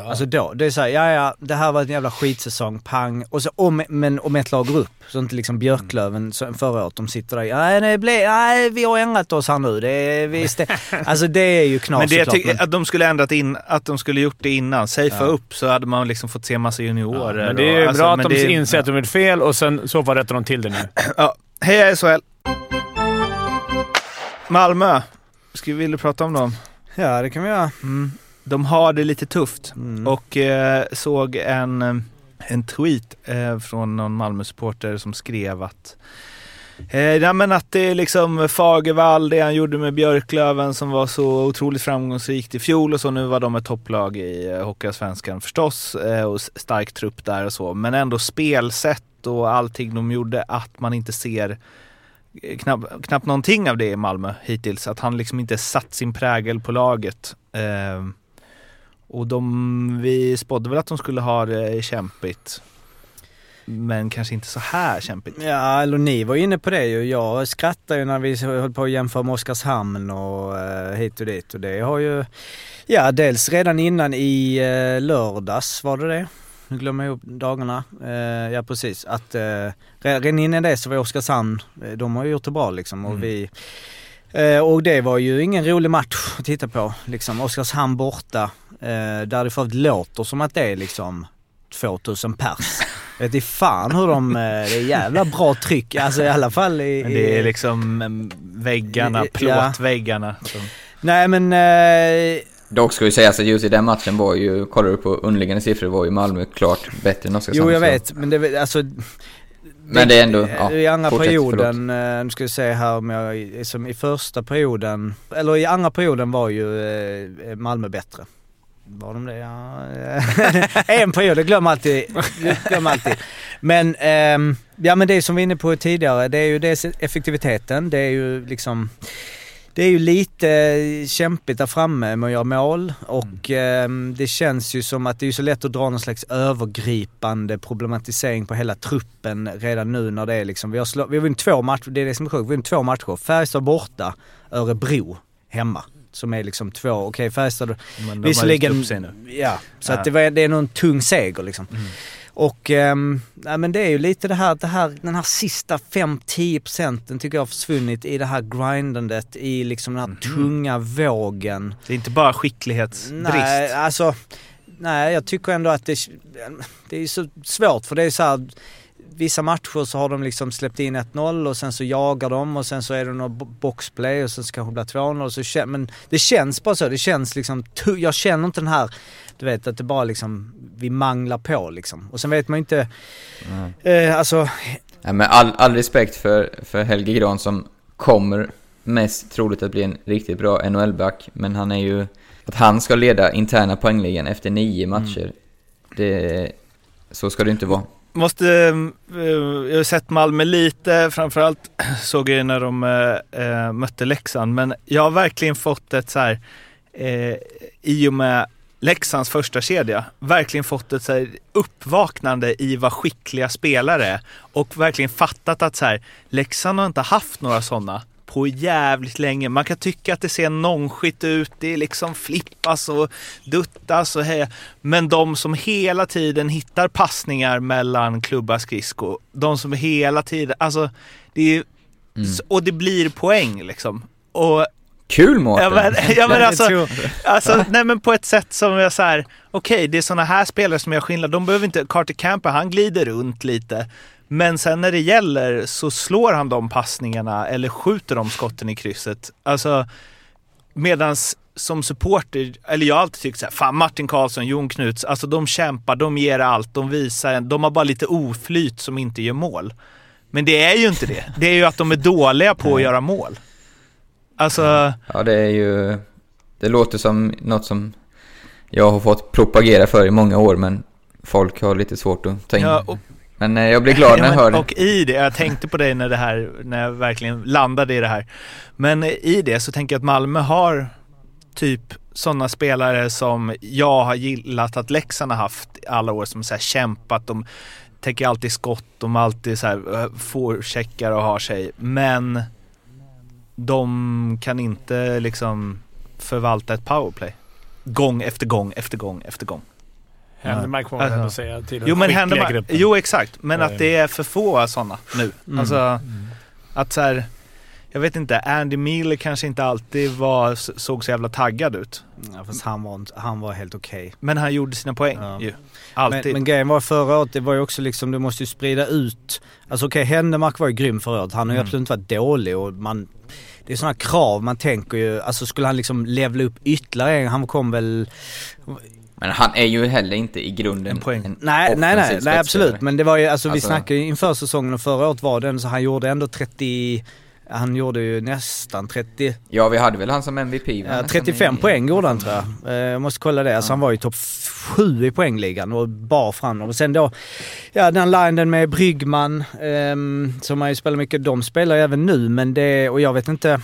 Alltså då, det är såhär, ja ja, det här var en jävla skitsäsong, pang. Och så om, men om ett lag går upp, så inte liksom Björklöven så förra året, de sitter där, nej, det blev, nej vi har ändrat oss här nu. Det är, vi stä- alltså det är ju knas Men det jag tycker att de skulle ändrat in, att de skulle gjort det innan. Safea Ja. upp så hade man liksom fått se massa juniorer. men det är och- alltså, bra att de det är- inser att de gjort fel och sen så fall rättar de till det nu. Ja. Heja SHL! Malmö. Ska, vill du prata om dem? Ja det kan vi göra. Mm. De har det lite tufft Mm. och eh, såg en, eh, en tweet eh, från någon Malmö-supporter som skrev att Eh, ja, men att det är liksom Fagervall, det han gjorde med Björklöven som var så otroligt framgångsrikt i fjol och så. Nu var de ett topplag i eh, Hockeyallsvenskan förstås eh, och stark trupp där och så. Men ändå spelsätt och allting de gjorde att man inte ser knappt, någonting av det i Malmö hittills. Att han liksom inte satt sin prägel på laget. Eh, och de, vi spådde väl att de skulle ha det kämpigt. Men kanske inte så här kämpigt. Ja, eller ni var inne på det ju. Jag skrattade ju när vi höll på att jämföra med Oskarshamn och eh, hit och dit. Och det har ju, ja dels redan innan i eh, lördags var det det. Nu glömmer jag ihop dagarna. Eh, ja precis. Att eh, re- redan innan det så var Oskarshamn, eh, de har ju gjort det bra liksom. Och Mm. vi Eh, och det var ju ingen rolig match att titta på. Liksom Oskarshamn borta. Eh, där det för låter som att det är liksom 2000 pers. Vet i fan hur de, eh, det är jävla bra tryck. Alltså i alla fall i... Men det är liksom mm, väggarna, Ja. plåtväggarna. som- Nej men... Dock ska vi säga att just i den matchen var ju, kollar du på underliggande siffror, var ju Malmö klart bättre än Oskarshamn. jo jag vet, men det alltså... Men det är ändå, ja, I andra fortsätt, perioden, eh, nu ska vi se här om jag, som i första perioden, eller i andra perioden var ju eh, Malmö bättre. Var de det? Ja. en period, jag glömmer alltid. Glömmer alltid. Men, ehm, ja men det som vi var inne på tidigare, det är ju dels effektiviteten, det är ju liksom det är ju lite kämpigt där framme med att göra mål och ehm, det känns ju som att det är så lätt att dra någon slags övergripande problematisering på hela truppen redan nu när det är liksom, vi har, slå, vi har vunnit två matcher, det är det som är sjukt, vi har vunnit två matcher. Färjestad borta, Örebro hemma. Som är liksom två, okej Färjestad Men de har visserligen... sig nu. Ja, så Ja. att det, var, det är nog en tung seger liksom. Och nej, men det är ju lite det här, det här den här sista 5-10 procenten tycker jag har försvunnit i det här grindandet, i liksom den här tunga vågen. Det är inte bara skicklighetsbrist. Nej, alltså, nej jag tycker ändå att det, det är så svårt för det är så här, vissa matcher så har de liksom släppt in 1-0 och sen så jagar de och sen så är det någon bo- boxplay och sen så kanske det blir 2-0 och så kän- men det känns bara så, det känns liksom, jag känner inte den här, du vet att det bara liksom, vi manglar på liksom. Och sen vet man ju inte, eh, alltså, Ja, men all, all respekt för, för Helge Gran som kommer mest troligt att bli en riktigt bra NHL-back. Men han är ju... Att han ska leda interna poängligan efter nio matcher. Det, så ska det inte vara. Måste, eh, jag har sett Malmö lite, framförallt såg jag när de äh, mötte Leksand. Men jag har verkligen fått ett så här, äh, i och med Leksands första kedja verkligen fått ett så här uppvaknande i vad skickliga spelare är. Och verkligen fattat att så här, Leksand har inte haft några sådana på jävligt länge. Man kan tycka att det ser nonchigt ut, det är liksom flippas och duttas och heja. Men de som hela tiden hittar passningar mellan klubba skridsko, de som hela tiden, alltså det är, och det blir poäng liksom. Och Kul Mårten! Ja men, ja, men alltså, alltså nej men på ett sätt som jag så här, okej det är sådana här spelare som jag skillnad. De behöver inte, Carter Camper han glider runt lite. Men sen när det gäller så slår han de passningarna eller skjuter de skotten i krysset. Alltså medans som supporter, eller jag har alltid tyckt så här, fan Martin Karlsson, Jon Knuts, alltså de kämpar, de ger allt, de visar, de har bara lite oflyt som inte gör mål. Men det är ju inte det. Det är ju att de är dåliga på att göra mål. Alltså, Ja, det är ju... Det låter som något som jag har fått propagera för i många år, men folk har lite svårt att ta in. Ja, och- Men eh, jag blir glad när jag Ja, hör det. och i det, jag tänkte på dig när det här, när jag verkligen landade i det här. Men i det så tänker jag att Malmö har typ sådana spelare som jag har gillat att Leksand har haft alla år som så här kämpat. De täcker alltid skott, de alltid så här eh, får checkar och har sig. Men de kan inte liksom förvalta ett powerplay. Gång efter gång efter gång efter gång. Händemark får man Alltså. ändå säga till Jo men skickliga gruppen. Jo exakt, men Eh. att det är för få sådana nu. Mm. Alltså att så här, jag vet inte, Andy Miller kanske inte alltid var, såg så jävla taggad ut. ja, fast han var, han var helt okej. Men han gjorde sina poäng Ja. ju. Alltid. Men, men grejen var förra året, det var ju också liksom, du måste ju sprida ut. Alltså okej, Händemark var ju grym förra året. Han har ju Mm. absolut inte varit dålig och man... Det är sådana krav man tänker ju, alltså skulle han liksom levla upp ytterligare en, han kom väl... Men han är ju heller inte i grunden En poäng. Nej, nej, nej, offensiv nej absolut. Men det var ju, alltså, vi Alltså- snackade ju inför säsongen och förra året var den så han gjorde ändå 30... Han gjorde ju nästan 30... Ja, vi hade väl han som MVP? Ja, Nästan 35 i- poäng gjorde han tror jag. Eh, Jag måste kolla det. Alltså han var ju topp 7 i poängligan och bar fram dem. Och sen då, ja den linen med Bryggman ehm, som han ju spelar mycket. De spelar ju även nu men det, och jag vet inte,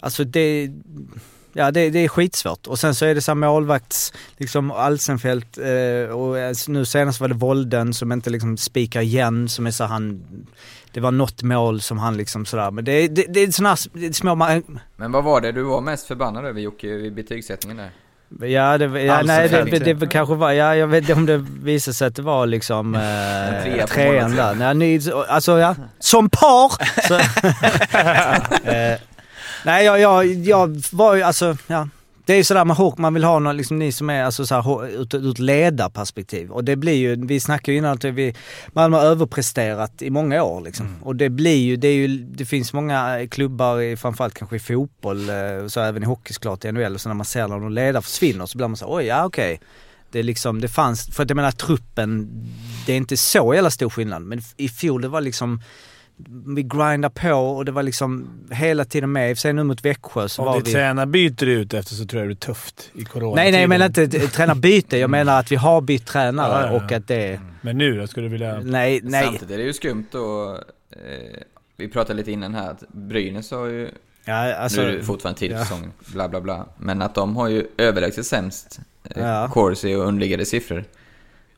alltså det, ja det, det är skitsvårt. Och sen så är det så målvakts, liksom Alsenfelt eh, och eh, nu senast var det Volden som inte liksom spikar igen som är så han, det var något mål som han liksom sådär, men det, det, det är sådana små, Men vad var det du var mest förbannad över Jocke, vid betygssättningen där? Ja, det, ja Alltså, nej, det, det, det, kanske var, ja jag vet inte om det visade sig att det var liksom eh, trean där. Nej, ni, alltså ja, som par! Så, eh, nej, jag, jag, jag var ju alltså, ja. Det är ju sådär med hockey, man vill ha någon, liksom ni som är alltså så här, ho- ut, ett ledarperspektiv. Och det blir ju, vi snackade ju innan att vi, Malmö har överpresterat i många år liksom. Och det blir ju, det är ju, det finns många klubbar, framförallt kanske i fotboll, eh, så även i hockey såklart, i NHL, och så när man ser när någon ledare försvinner så blir man så oj ja okej. Det är liksom, det fanns, för att jag menar truppen, det är inte så jävla stor skillnad. Men i fjol det var liksom, vi grindade på och det var liksom hela tiden med. Sig nu mot Växjö så Om var ditt vi... tränarbyte ut efter så tror jag det är tufft i corona Nej, nej, jag menar inte ett tränarbyte. Jag menar att vi har bytt tränare Ja, ja, ja. och att det... Men nu då? Skulle du vilja... Nej, nej. Samtidigt är det ju skumt och eh, Vi pratade lite innan här att Brynäs har ju, Ja, alltså, nu är det fortfarande tidigt i ja. säsongen, bla bla bla. Men att de har ju överlägset sämst eh, Ja. corsi och underliggande siffror.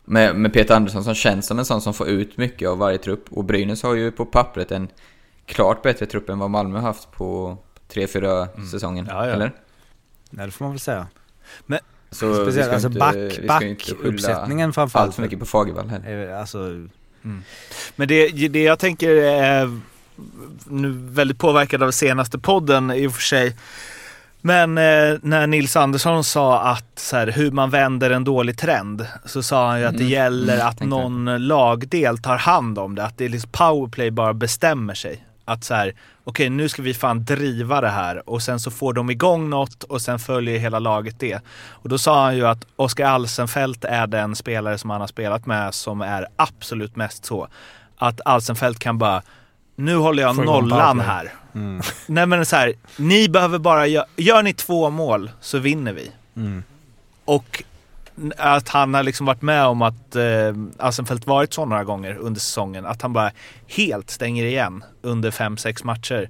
Med, med Peter Andersson som känns som en sån som får ut mycket av varje trupp. Och Brynäs har ju på pappret en klart bättre trupp än vad Malmö haft på 3-4 säsonger. Ja, ja. Eller? Ja, det får man väl säga. Så vi Speciellt alltså inte, back, skylla backuppsättningen framförallt. allt för mycket på Fagervall heller. Eh, Alltså, Men det, det jag tänker är nu väldigt påverkad av senaste podden i och för sig. Men eh, när Nils Andersson sa att så här, hur man vänder en dålig trend så sa han ju att det Mm, gäller mm, att tänkte någon lagdel tar hand om det. Att det är liksom powerplay bara bestämmer sig. Att så här, okej nu ska vi fan driva det här och sen så får de igång något och sen följer hela laget det. Och då sa han ju att Oskar Alsenfelt är den spelare som han har spelat med som är absolut mest så. Att Alsenfelt kan bara, nu håller jag nollan här. Nej men så här, ni behöver bara, gö- gör ni två mål så vinner vi. Och n- att han har liksom varit med om att eh, Alsenfelt varit så några gånger under säsongen. Att han bara helt stänger igen under fem sex matcher.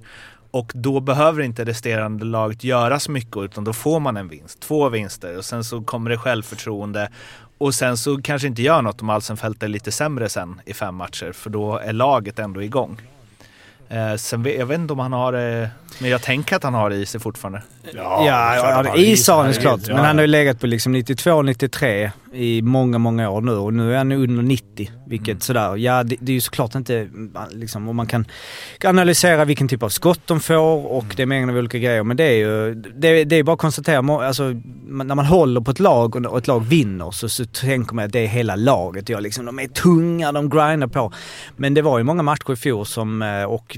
Och då behöver inte resterande laget göra så mycket utan då får man en vinst, två vinster och sen så kommer det självförtroende. Och sen så kanske inte gör något om Alsenfelt är lite sämre sen i fem matcher för då är laget ändå igång. Eh, sen vet, jag vet inte om han har det, men jag tänker att han har det i sig fortfarande. ja, ja, ja is har han såklart. Men han har ju legat på liksom 92-93 i många, många år nu och nu är han under 90. Vilket Mm. sådär, ja det, det är ju såklart inte liksom, om man kan analysera vilken typ av skott de får och Mm. det är mängder av olika grejer. Men det är ju, det, det är bara att konstatera, alltså när man håller på ett lag och- och ett lag vinner så, så tänker man att det är hela laget. Ja, liksom, de är tunga, de grindar på. Men det var ju många matcher i fjol som, eh, och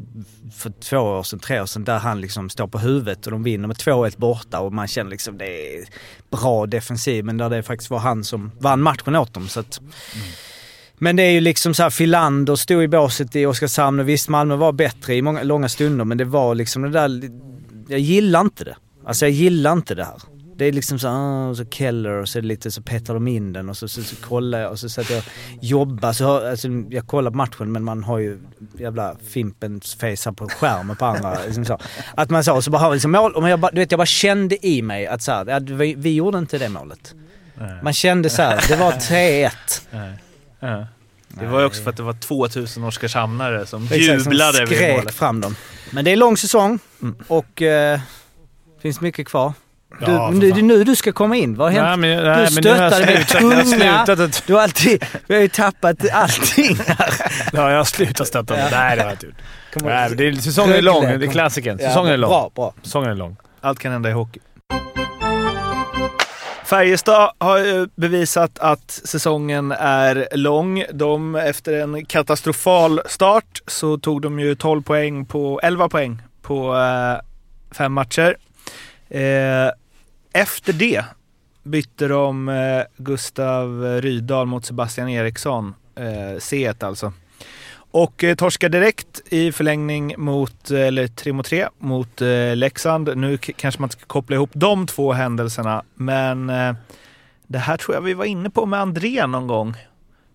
för två år sedan, tre år sedan, där han liksom står på huvudet och de vinner med 2-1 borta och man känner liksom det är bra defensiv men där det faktiskt var han som vann matchen åt dem. Så att, men det är ju liksom så här, Filander stod i båset i Oskarshamn och visst Malmö var bättre i många, långa stunder men det var liksom det där, jag gillar inte det. Alltså jag gillar inte det här. Det är liksom så, ah, så Keller och så är det lite så petar de in den och så, så, så kollar jag och så satt jag och jobbade. Så, har- alltså, jag kollar på matchen men man har ju jävla Fimpens face på skärmen på andra. liksom så. Att man så, och så bara har liksom mål, och jag du vet jag bara kände i mig att så här, ja, vi, vi gjorde inte det målet. Man kände så här, det var 3-1. Ja. Det var ju också för att det var 2000 Oskarshamnare som som jublade vid skrek målet. fram dem. Men det är lång säsong och eh, finns mycket kvar. Du, Ja, det är nu du ska komma in. Vad har hänt? Nej, men, du nej, jag stöttade med tunga. att- Du har alltid... Vi har ju tappat allting här. Ja, jag har slutat stötta dem. Nej, det har jag inte gjort. Kommer- Nej, men det är, säsongen är lång. Det är klassiken. Säsongen är lång. Bra, bra. Säsongen är lång. Allt kan hända i hockey. Färjestad har bevisat att säsongen är lång. De, efter en katastrofal start så tog de ju 12 poäng på, 11 poäng på eh, fem matcher. Eh, efter det bytte de eh, Gustav Rydahl mot Sebastian Eriksson, eh, C1 alltså. Och eh, torskar direkt i förlängning mot, eh, eller 3 mot 3 mot eh, Leksand. Nu kanske man ska koppla ihop de två händelserna, men eh, det här tror jag vi var inne på med André någon gång.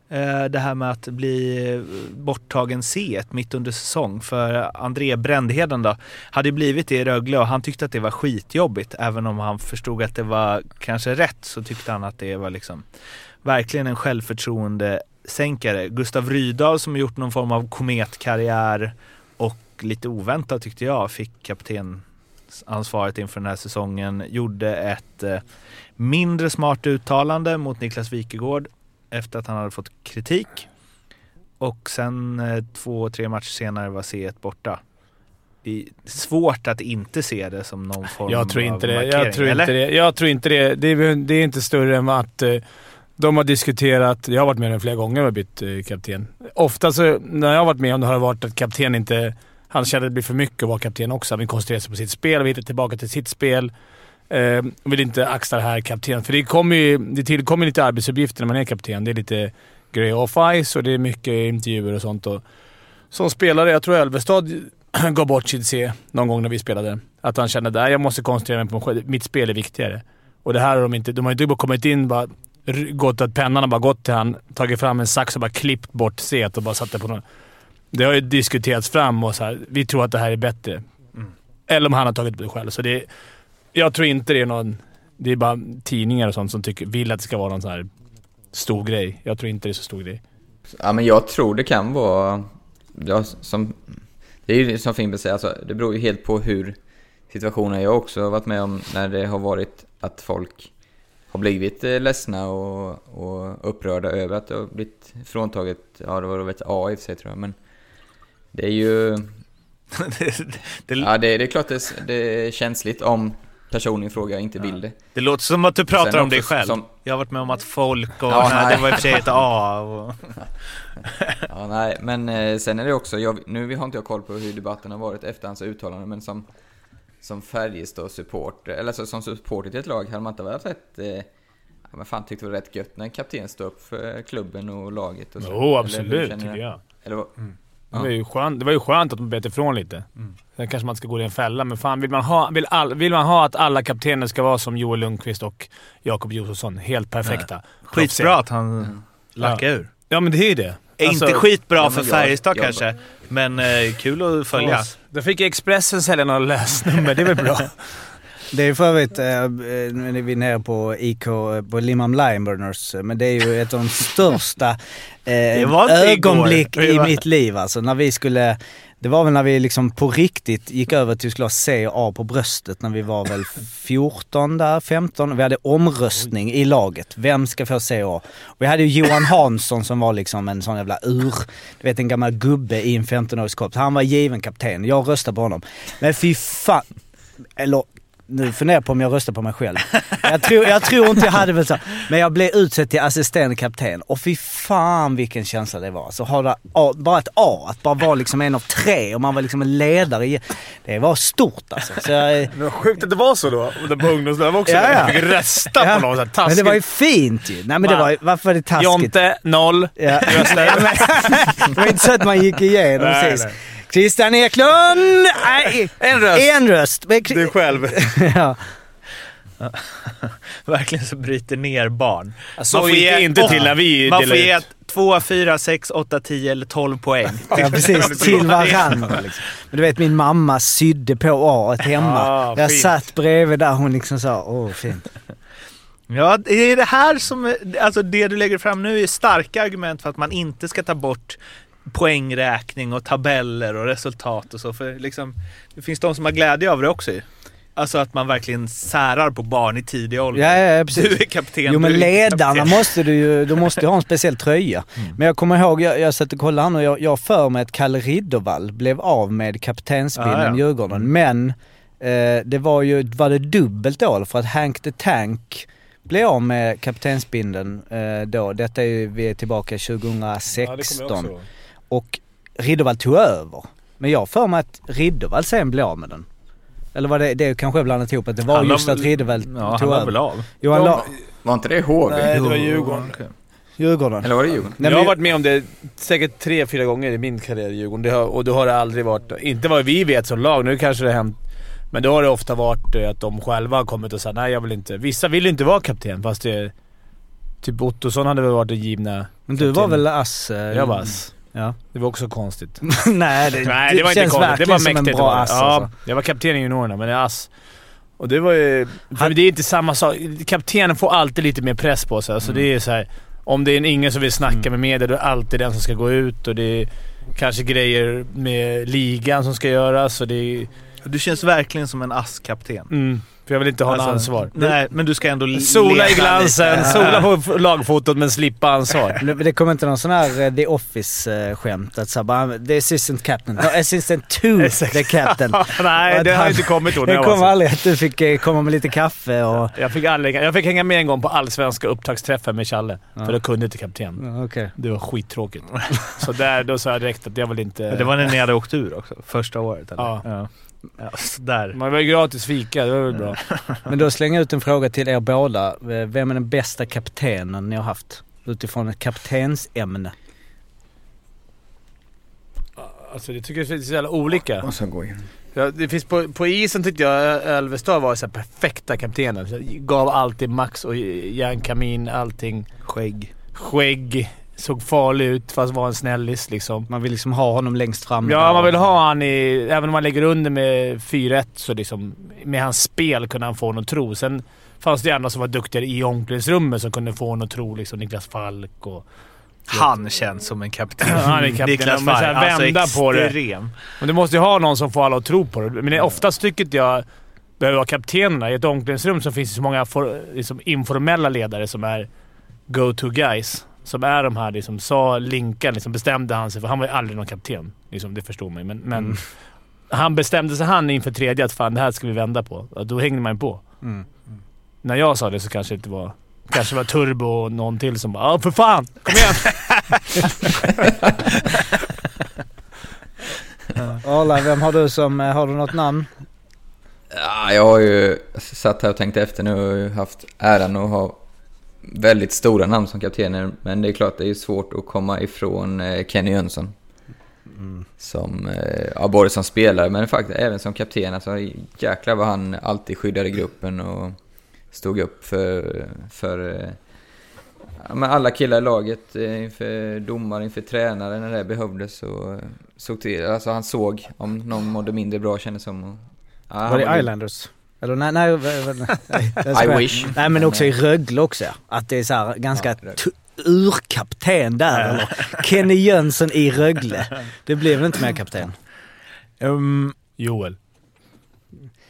Eh, det här med att bli borttagen C1 mitt under säsong. För André Brändheden då, hade blivit det i Rögle och han tyckte att det var skitjobbigt. Även om han förstod att det var kanske rätt så tyckte han att det var liksom verkligen en självförtroende sänkare. Gustav Rydahl som har gjort någon form av kometkarriär och lite oväntat tyckte jag fick kaptensansvaret inför den här säsongen. Gjorde ett eh, mindre smart uttalande mot Niklas Wikegård efter att han hade fått kritik. Och sen eh, två, tre matcher senare var C1 borta. Det är svårt att inte se det som någon form Jag tror av inte det. markering, Jag tror eller? inte det. Jag tror inte det. Det är, det är inte större än att eh, de har diskuterat... Jag har varit med om flera gånger och bytt eh, kapten. Ofta så, när jag har varit med om det har det varit att kapten inte... Han kände att det blir för mycket att vara kapten också. Han vill koncentrera sig på sitt spel och hitta tillbaka till sitt spel. Eh, vill inte axla det här kapten. För det, kommer ju, det tillkommer lite arbetsuppgifter när man är kapten. Det är lite grejer off ice och det är mycket intervjuer och sånt. Och, som spelare, jag tror Ölvestad gav bort sitt C någon gång när vi spelade. Att han kände att jag måste koncentrera mig på. Mitt spel är viktigare. Och det här har de inte... De har inte bara kommit in bara gått att pennan har bara gått till han, tagit fram en sax och bara klippt bort C och bara satt det på någon. Det har ju diskuterats fram och så här, vi tror att det här är bättre. Eller om han har tagit det själv. Så det, jag tror inte det är någon... Det är bara tidningar och sånt som tycker, vill att det ska vara någon sån här stor grej. Jag tror inte det är så stor grej. Ja, men jag tror det kan vara... Ja, som, det är ju som Fimpen säger, alltså, det beror ju helt på hur situationen är. Jag har också varit med om när det har varit att folk har blivit eh, ledsna och, och upprörda över att det har blivit fråntaget, ja det var väl ett A i och för sig tror jag, men det är ju... det, det, Ja, det, det är klart det, det är känsligt om personen i fråga inte vill det. det låter som att du pratar Sen om dig själv. som- Jag har varit med om att folk och... Ja, nej, nej. det var i och för sig ett A. Och, Ja, nej, men eh, sen är det också, jag, nu har inte jag koll på hur debatten har varit efter hans uttalande, men som, som Färjestad-support, eller alltså, som supporter till ett lag hade man inte varit rätt, eh, ja, men fan tyckte det var rätt gött när en kapten står upp för klubben och laget och så. Jo, absolut tycker jag. Eller vad? Det var, ju skönt, det var ju skönt att de bet ifrån lite. Sen kanske man inte ska gå i en fälla, men fan vill man, ha, vill, all, vill man ha att alla kaptener ska vara som Joel Lundqvist och Jakob Josefsson, helt perfekta. skitbra att han lackade ur. Ja, men det är ju det. Alltså, inte skitbra ja, för Färjestad kanske, men eh, kul att följa. Då fick Expressen sälja några lösnummer, det är väl bra? Det är för övrigt, eh, eh, nu är vi nere på IK, eh, på Limhamn Lineburners, men det är ju ett av de största ögonblick i mitt liv. Alltså när vi skulle, det var väl när vi liksom på riktigt gick över till att skulle ha C och A på bröstet när vi var väl 14 där, 15. Vi hade omröstning i laget. Vem ska få C och A? Och vi hade ju Johan Hansson som var liksom en sån jävla ur, du vet en gammal gubbe i en 15-årig kropp. Han var given kapten. Jag röstade på honom. Men fy fan. Eller nu funderar jag på om jag röstar på mig själv. Jag tror, jag tror inte jag hade väl så. Men jag blev utsedd till assisterande kapten och fy fan vilken känsla det var. Så ha det, A, bara ett A, att bara vara liksom en av tre och man var liksom en ledare. i- Det var stort alltså. Så jag, Det var sjukt att det var så då. På ungdomslaget också. Ja, ja. Jag fick rösta Ja, på någon sån här men taskigt. det var ju fint ju. Nej men det var varför var det taskigt? Jonte, noll. Ja. Rösta. Ja, men, det var inte så att man gick igenom Nej, sist. nej. Christian Eklund! Nej, En röst. en röst. Men, Du själv. ja. Verkligen så bryter ner barn. Så gick det inte till när vi Man får ge ut. 2, 4, 6, 8, 10 eller 12 poäng. Ja precis, till varandra liksom. Men du vet min mamma sydde på A hemma. Ah, jag fint. satt bredvid där hon liksom sa åh fint. Ja, det är det här som, alltså det du lägger fram nu är starka argument för att man inte ska ta bort poängräkning och tabeller och resultat och så. För liksom, det finns de som har glädje av det också ju. Alltså att man verkligen särar på barn i tidig ålder. Ja, ja, ja precis. Du är kapten. Jo men ledarna kapten. måste du ju, du måste ju ha en speciell tröja. Men jag kommer ihåg, jag, jag satt och kollade han och jag, jag för mig att Kalle Riddervall blev av med kaptensbindeln Ja, ja. Djurgården. Men eh, det var ju, var det dubbelt då? För att Hank the Tank blev av med kaptensbindeln eh, då. Detta är ju, vi är tillbaka 2016. Och Riddervall tog över. Men jag för mig att Riddervall sen blev av med den. Eller var det, det kanske blandat ihop att det var Han just att väl- Riddervall Ja, han tog var över. väl av. Johan De- la, Var inte det HV? Nej, det var Djurgården. Djurgården. Eller var det Djurgården? Nej, jag har varit med om det säkert tre, fyra gånger i min karriär i Djurgården. Det har, och då har det aldrig varit... Inte vad vi vet som lag, nu kanske det har hänt. Men då har det ofta varit eh, att de själva har kommit och sagt nej jag vill inte. Vissa vill inte vara kapten fast det... Typ Ottosson hade väl varit den givna... Men du var kapten. väl ass? eh, Jag var ass. Ja. Det var också konstigt. Nej, det, Nej, det var inte känns konstigt. Det var som en bra det ass ja, alltså. Jag var kapten i juniorerna, men jag är ass. Och det var ju... Han- det är inte samma sak. Kaptenen får alltid lite mer press på sig. Alltså Mm. det är så här, Om det är en ingen som vill snacka med media, då är det alltid den som ska gå ut och det är kanske grejer med ligan som ska göras och det är... Du känns verkligen som en ass-kapten. Mm, för jag vill inte ha Alltså, något ansvar. Nej, men du ska ändå Sola i glansen, lite. sola på lagfotot men slippa ansvar. Det, kommer inte någon sån här eh, The Office-skämt att såhär bara the assistant captain, no, assistant to the captain. Nej, Att det har han- inte kommit då. Det kom så. aldrig att du fick eh, komma med lite kaffe och... Jag fick, aldrig, jag fick hänga med en gång på allsvenska upptaktsträffar med Challe. För då kunde inte kapten. Ja, Okej. Det var skittråkigt. Så där, då sa jag direkt att jag vill inte... Men Det var när ni hade åkt ur också, första året eller? Ja. ja. Ja där. Man var ju gratis fika, det var väl bra. Men då slänger jag ut en fråga till er båda. Vem är den bästa kaptenen ni har haft? Utifrån ett kaptensämne. Alltså det tycker jag finns så jävla olika. Och så gå in. Ja, det finns på, på isen tyckte jag Ölvestad var så här perfekta kaptenen. Så gav alltid max och järnkamin, allting. Skägg. Skägg. Såg farlig ut fast var en snällis liksom. Man vill liksom ha honom längst fram. Ja, man vill ha han i... Även om man lägger under med 4-1 så liksom... Med hans spel kunde han få honom att tro. Sen fanns det andra som var duktigare i omklädningsrummet som kunde få honom att tro. Liksom Niklas Falk och... Han känns som en kapten. Han är kapten, Niklas men så här Farr, vända alltså på det. extrem. Men du måste ju ha någon som får alla att tro på det. Men oftast tycker jag... behöver vara kaptenerna. I ett omklädningsrum så finns det så många for, liksom informella ledare som är go-to guys. Som är de här, liksom, sa Linkan, liksom bestämde han sig för. Han var ju aldrig någon kapten. Liksom, det förstår man ju. Men, men han bestämde sig han inför tredje att fan det här ska vi vända på. Och Då hängde man ju på. Mm. När jag sa det så kanske det inte var... Kanske var Turbo och någon till som bara “Ja, för fan! Kom igen!” Arla, vem har du som... eh, Har du något namn? Ja, jag har ju satt här och tänkt efter nu och haft äran att ha väldigt stora namn som kaptener. Men det är klart, det är svårt att komma ifrån eh, Kenny Jönsson. Som, eh, ja, både som spelare men faktiskt även som kapten. Alltså jäklar vad han alltid skyddade gruppen och stod upp för, för eh, ja, alla killar i laget inför domare, inför tränare när det behövdes. Och såg till, alltså han såg om någon mådde mindre bra kändes som. Och, ja, Var det Islanders? Eller nej, nej, nej, nej, skojar. wish. Nej men också i Rögle också. Att det är så här ganska Ja, urkapten där. Eller Kenny Jönsson i Rögle. Det blir väl inte mer kapten? Um, Joel.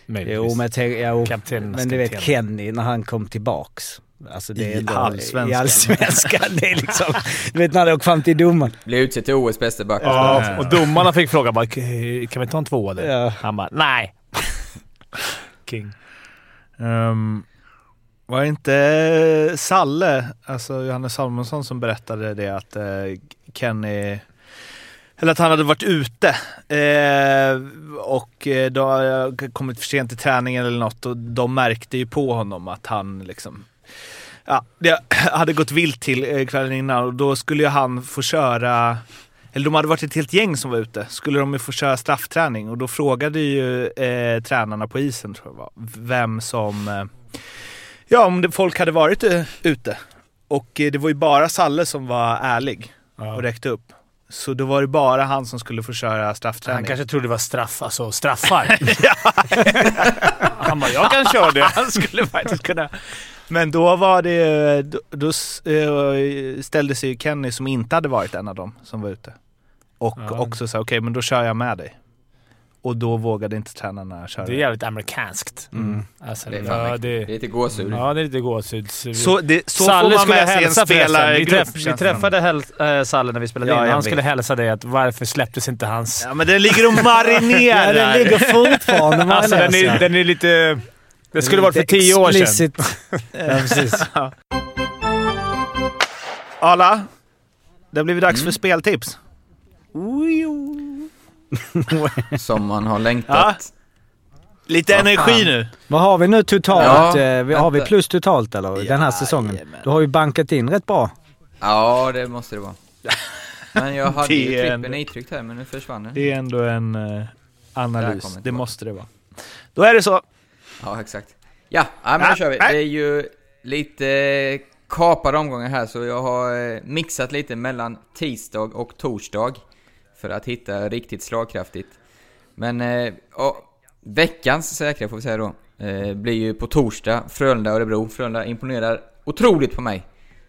Möjligtvis. Jo men, tänk- jo, Kaptenernas men du vet kapten. Kenny när han kom tillbaks. Alltså det är I allsvenskan. I allsvenskan. Det är liksom, du vet när det åker fram till domaren. Blev utsedd till OS bästa back. Ja, och domarna fick fråga bara “Kan vi ta en tvåa där?” Ja. Han bara “Nej”. King. Um, var det inte eh, Salle, alltså Johannes Salmonsson som berättade det att eh, Kenny, eller att han hade varit ute eh, och eh, då hade kommit för sent till träningen eller något och de märkte ju på honom att han liksom Ja, det hade gått vilt till kvällen innan och då skulle ju han få köra eller de hade varit ett helt gäng som var ute. Skulle de ju få köra straffträning och då frågade ju eh, tränarna på isen tror jag var, vem som... Eh, ja, om det, folk hade varit eh, ute. Och eh, det var ju bara Salle som var ärlig och räckte upp. Så då var det bara han som skulle få köra straffträning. Han kanske trodde det var straff, alltså straffar. Han bara “Jag kan köra det”. Han skulle faktiskt kunna... Men då var det... Då, då eh, ställde sig ju Kenny som inte hade varit en av dem som var ute. Och Ja. också sa okej men då kör jag med dig. Och då vågade inte tränarna köra. Det är jävligt amerikanskt. Mm. Alltså, Det är ja, det, Det är lite gåshud. ja, det är lite gåshud. Så, det, så Salle får man skulle med sig en spelargrupp. Vi, träff, vi träffade häl, äh, Salle när vi spelade Ja, in. jag Han skulle hälsa dig att varför släpptes inte hans... Ja men den ligger och marinerar. Ja, den ligger fortfarande alltså den är, den är lite... Det skulle varit för tio år sedan. Ja, precis. Arla, det har blivit dags Mm. för speltips. Som man har längtat. Lite Ja, energi fan. nu. Vad har vi nu totalt? Ja, Eh, har vi plus totalt eller? Den här säsongen? Du har ju bankat in rätt bra. Ja, det måste det vara. Men jag hade ju trippen ändå- itryckt här, men nu försvann den. Det är ändå en eh, Där analys. det Det måste det vara. Då är det så. Ja, exakt. Ja, ja men Ja, då kör vi. nej. Det är ju lite kapade omgångar här, så jag har eh, mixat lite mellan tisdag och torsdag för att hitta riktigt slagkraftigt. Men eh, ja, veckans säkra får vi säga då, eh, blir ju på torsdag, Frölunda-Örebro. Frölunda imponerar otroligt på mig.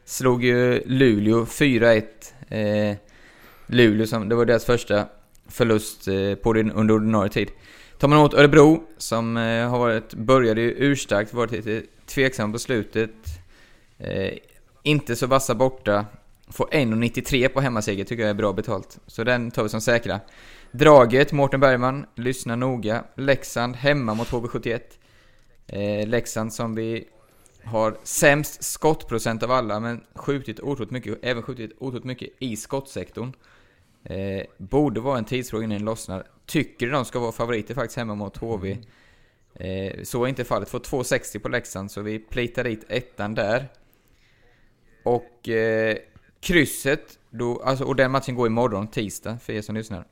Slog ju Luleå 4-1. Eh, Luleå, som, det var deras första förlust eh, på din, under ordinarie tid. Tar man emot Örebro, som eh, har varit, började ju urstarkt, varit lite tveksam på slutet. Eh, inte så vassa borta. Får 1,93 på hemmaseger tycker jag är bra betalt. Så den tar vi som säkra. Draget, Mårten Bergman, lyssna noga. Leksand hemma mot HV71. Eh, Leksand som vi har sämst skottprocent av alla, men skjutit otroligt mycket, även skjutit otroligt mycket i skottsektorn. Eh, borde vara en tidsfråga innan den lossnar. Tycker de ska vara favoriter faktiskt hemma mot HV. Eh, så är inte fallet. Får 2,60 på Leksand, så vi plitar dit ettan där. Och eh, krysset, då, alltså, och den matchen går imorgon, tisdag, för er som lyssnar.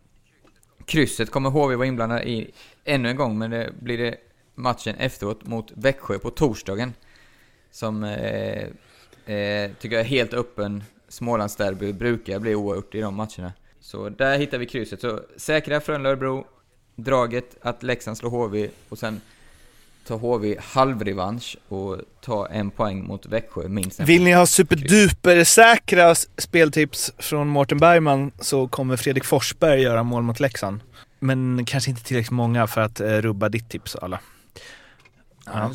Krysset kommer HV vara inblandad i ännu en gång, men det blir det matchen efteråt mot Växjö på torsdagen. Som eh, eh, tycker jag är helt öppen. Smålandsderby brukar bli oavgjort i de matcherna. Så där hittar vi krysset. Så säkra Frölunda-Örebro, draget att Leksand slår HV och sen tar HV halvrevansch och tar en poäng mot Växjö minst en Vill ni ha superduper speltips från Mårten Bergman så kommer Fredrik Forsberg göra mål mot Leksand. Men kanske inte tillräckligt många för att eh, rubba ditt tips alla. Ja.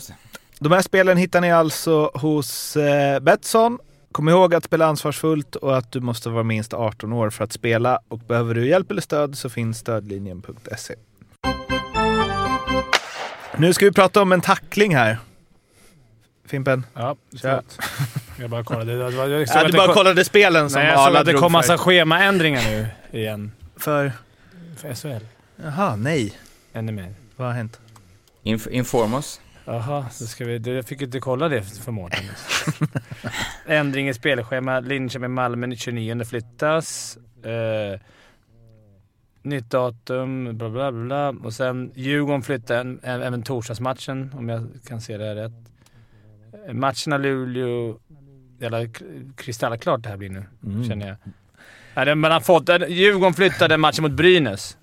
De här spelen hittar ni alltså hos eh, Betsson. Kom ihåg att spela ansvarsfullt och att du måste vara minst 18 år för att spela. Och behöver du hjälp eller stöd så finns stödlinjen.se. Nu ska vi prata om en tackling här. Fimpen? Ja, förlåt. Jag bara kollade. Det var, jag såg Ja, du bara kollade spelen som Nej, jag såg att det kom för. massa schemaändringar nu igen. För? För SHL. Jaha, nej. Ännu mer. Vad har hänt? Inf- inform oss. Jaha, så ska vi... Jag fick inte kolla det för Mårten. Ändring i spelschema. Linköping Malmö 29 flyttas. Eh, nytt datum, bla bla bla. Och sen Djurgården flyttar en, en, även torsdagsmatchen, om jag kan se det rätt. Eh, Matcherna Luleå... Jävla kristallklart det här blir nu, känner jag. Ja, det- man har fått... Djurgården flyttade matchen mot Brynäs.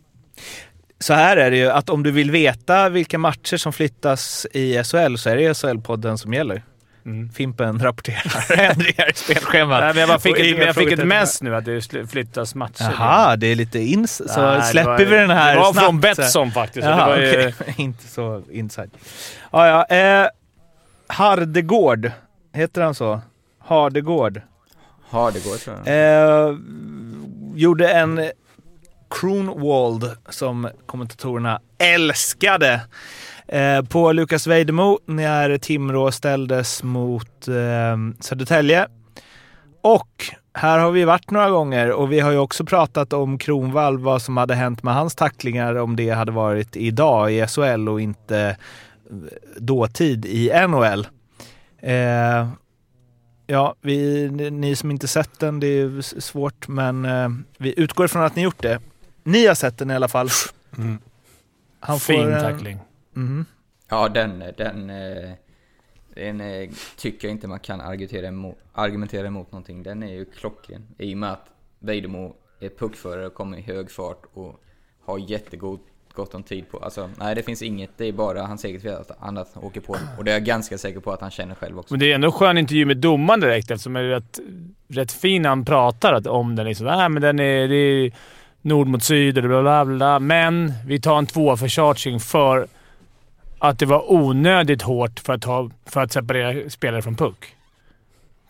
Så här är det ju att om du vill veta vilka matcher som flyttas i SHL så är det SHL-podden som gäller. Mm. Fimpen rapporterar ändringar i spelschemat. Nej, men jag bara fick ett, men jag fick ett mess nu att det flyttas matcher. Jaha, det är lite ins... Så Nej, släpper var- vi den här Det var snabbt. från Betsson faktiskt. Jaha, det var ju, okej. Inte så inside. Ja, ja. Eh, Hardegård. Heter han så? Hardegård. Hardegård tror jag. Eh, gjorde en Kronwald som kommentatorerna älskade. Eh, på Lukas Vejdemo när Timrå ställdes mot eh, Södertälje. Och här har vi varit några gånger och vi har ju också pratat om Kronwall, vad som hade hänt med hans tacklingar om det hade varit idag i SHL och inte eh, dåtid i NHL. Eh, Ja, vi, ni som inte sett den, det är svårt, men eh, vi utgår från att ni gjort det. Ni har sett den i alla fall. Mm. Han får fin en- tackling. Mhm. Ja, den, den, eh, den eh, tycker jag inte man kan argumentera emot, argumentera emot någonting. Den är ju klockren. I och med att Vejdemo är puckförare och kommer i hög fart och har jättegod gott om tid på. Alltså, nej det finns inget. Det är bara hans eget fel att annat åker på den. Och det är jag ganska säker på att han känner själv också. Men det är ändå en skön intervju med domaren direkt eftersom det är rätt, rätt fin när han pratar om den. Liksom, äh, men den är, det är nord mot syd och bla bla bla. Men vi tar en tvåa för charging för att det var onödigt hårt för att, ha, för att separera spelare från puck.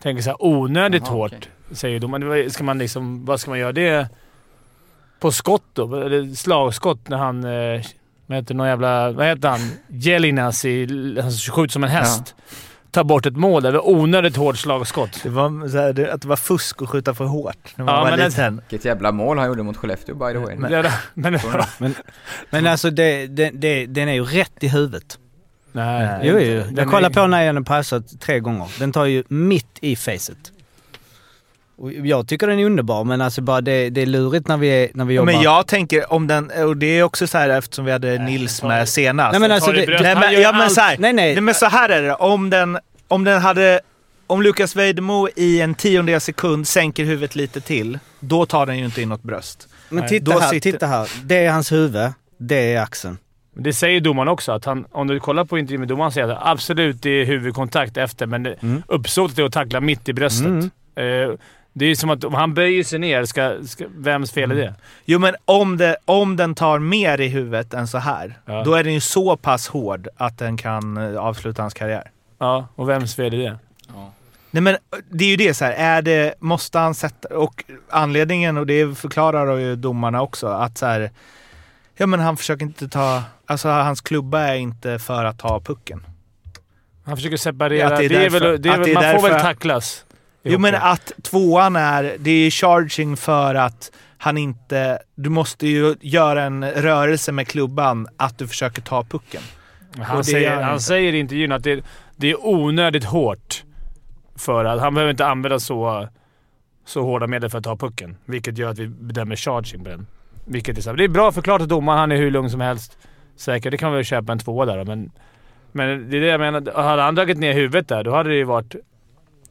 Tänker så här, onödigt Jaha, hårt, okej. säger domaren. Ska man liksom, vad ska man göra det på skott då? Eller slagskott när han... Eh, vad heter någon jävla... Vad heter han? Jelinas i... Han skjuter som en häst. Tar bort ett mål. Det var onödigt hårt slagskott. Det var så här, det, att det var fusk att skjuta för hårt när man Ja, var men det- liten. Vilket jävla mål han gjorde mot Skellefteå by the way. Men- Men, men, Men, men alltså det, det, det, den är ju rätt i huvudet. nej. Jo, jo. Jag kollar på när den passat tre gånger. Den tar ju mitt i facet. Och jag tycker den är underbar, men alltså bara det, det är lurigt när vi, är, när vi jobbar. men jag tänker om den, och det är också så här eftersom vi hade Nils tar- med senast. Nej men alltså det, bröst. Nej, men, ja, men så här, Nej, nej. Nej, men så här är det. Om den, om den hade... Om Lukas Vejdemo i en tiondel sekund sänker huvudet lite till, då tar den ju inte in något bröst. men Nej, titta då här, sitter- titta här. Det är hans huvud, det är axeln. Det säger domaren också. Att han, om du kollar på intervjun med domaren säger han att absolut det är huvudkontakt efter, men det, Mm. uppsåtet är att tackla mitt i bröstet. Mm. Eh, det är ju som att om han böjer sig ner, ska, ska, vems fel är det? Jo, men om, det, om den tar mer i huvudet än så här, Ja. då är den ju så pass hård att den kan eh, avsluta hans karriär. Ja, och vems fel är det? Nej men det är ju det så här, är det, måste han sätta, och anledningen, och det förklarar ju domarna också, att så här, ja men han försöker inte ta, alltså hans klubba är inte för att ta pucken. Han försöker separera. Det det är väl, det är väl, det är man får väl tacklas. Jo men att tvåan är, det är charging för att han inte, du måste ju göra en rörelse med klubban att du försöker ta pucken. Han, säger, han säger i intervjun att det, det är onödigt hårt. För att han behöver inte använda så, så hårda medel för att ta pucken. Vilket gör att vi bedömer charging på den. Vilket är, det är bra förklarat av domaren. Han är hur lugn som helst. Säkert, det kan vi väl köpa en tvåa där men, men det är det jag menar. Hade han dragit ner huvudet där, då hade det ju varit...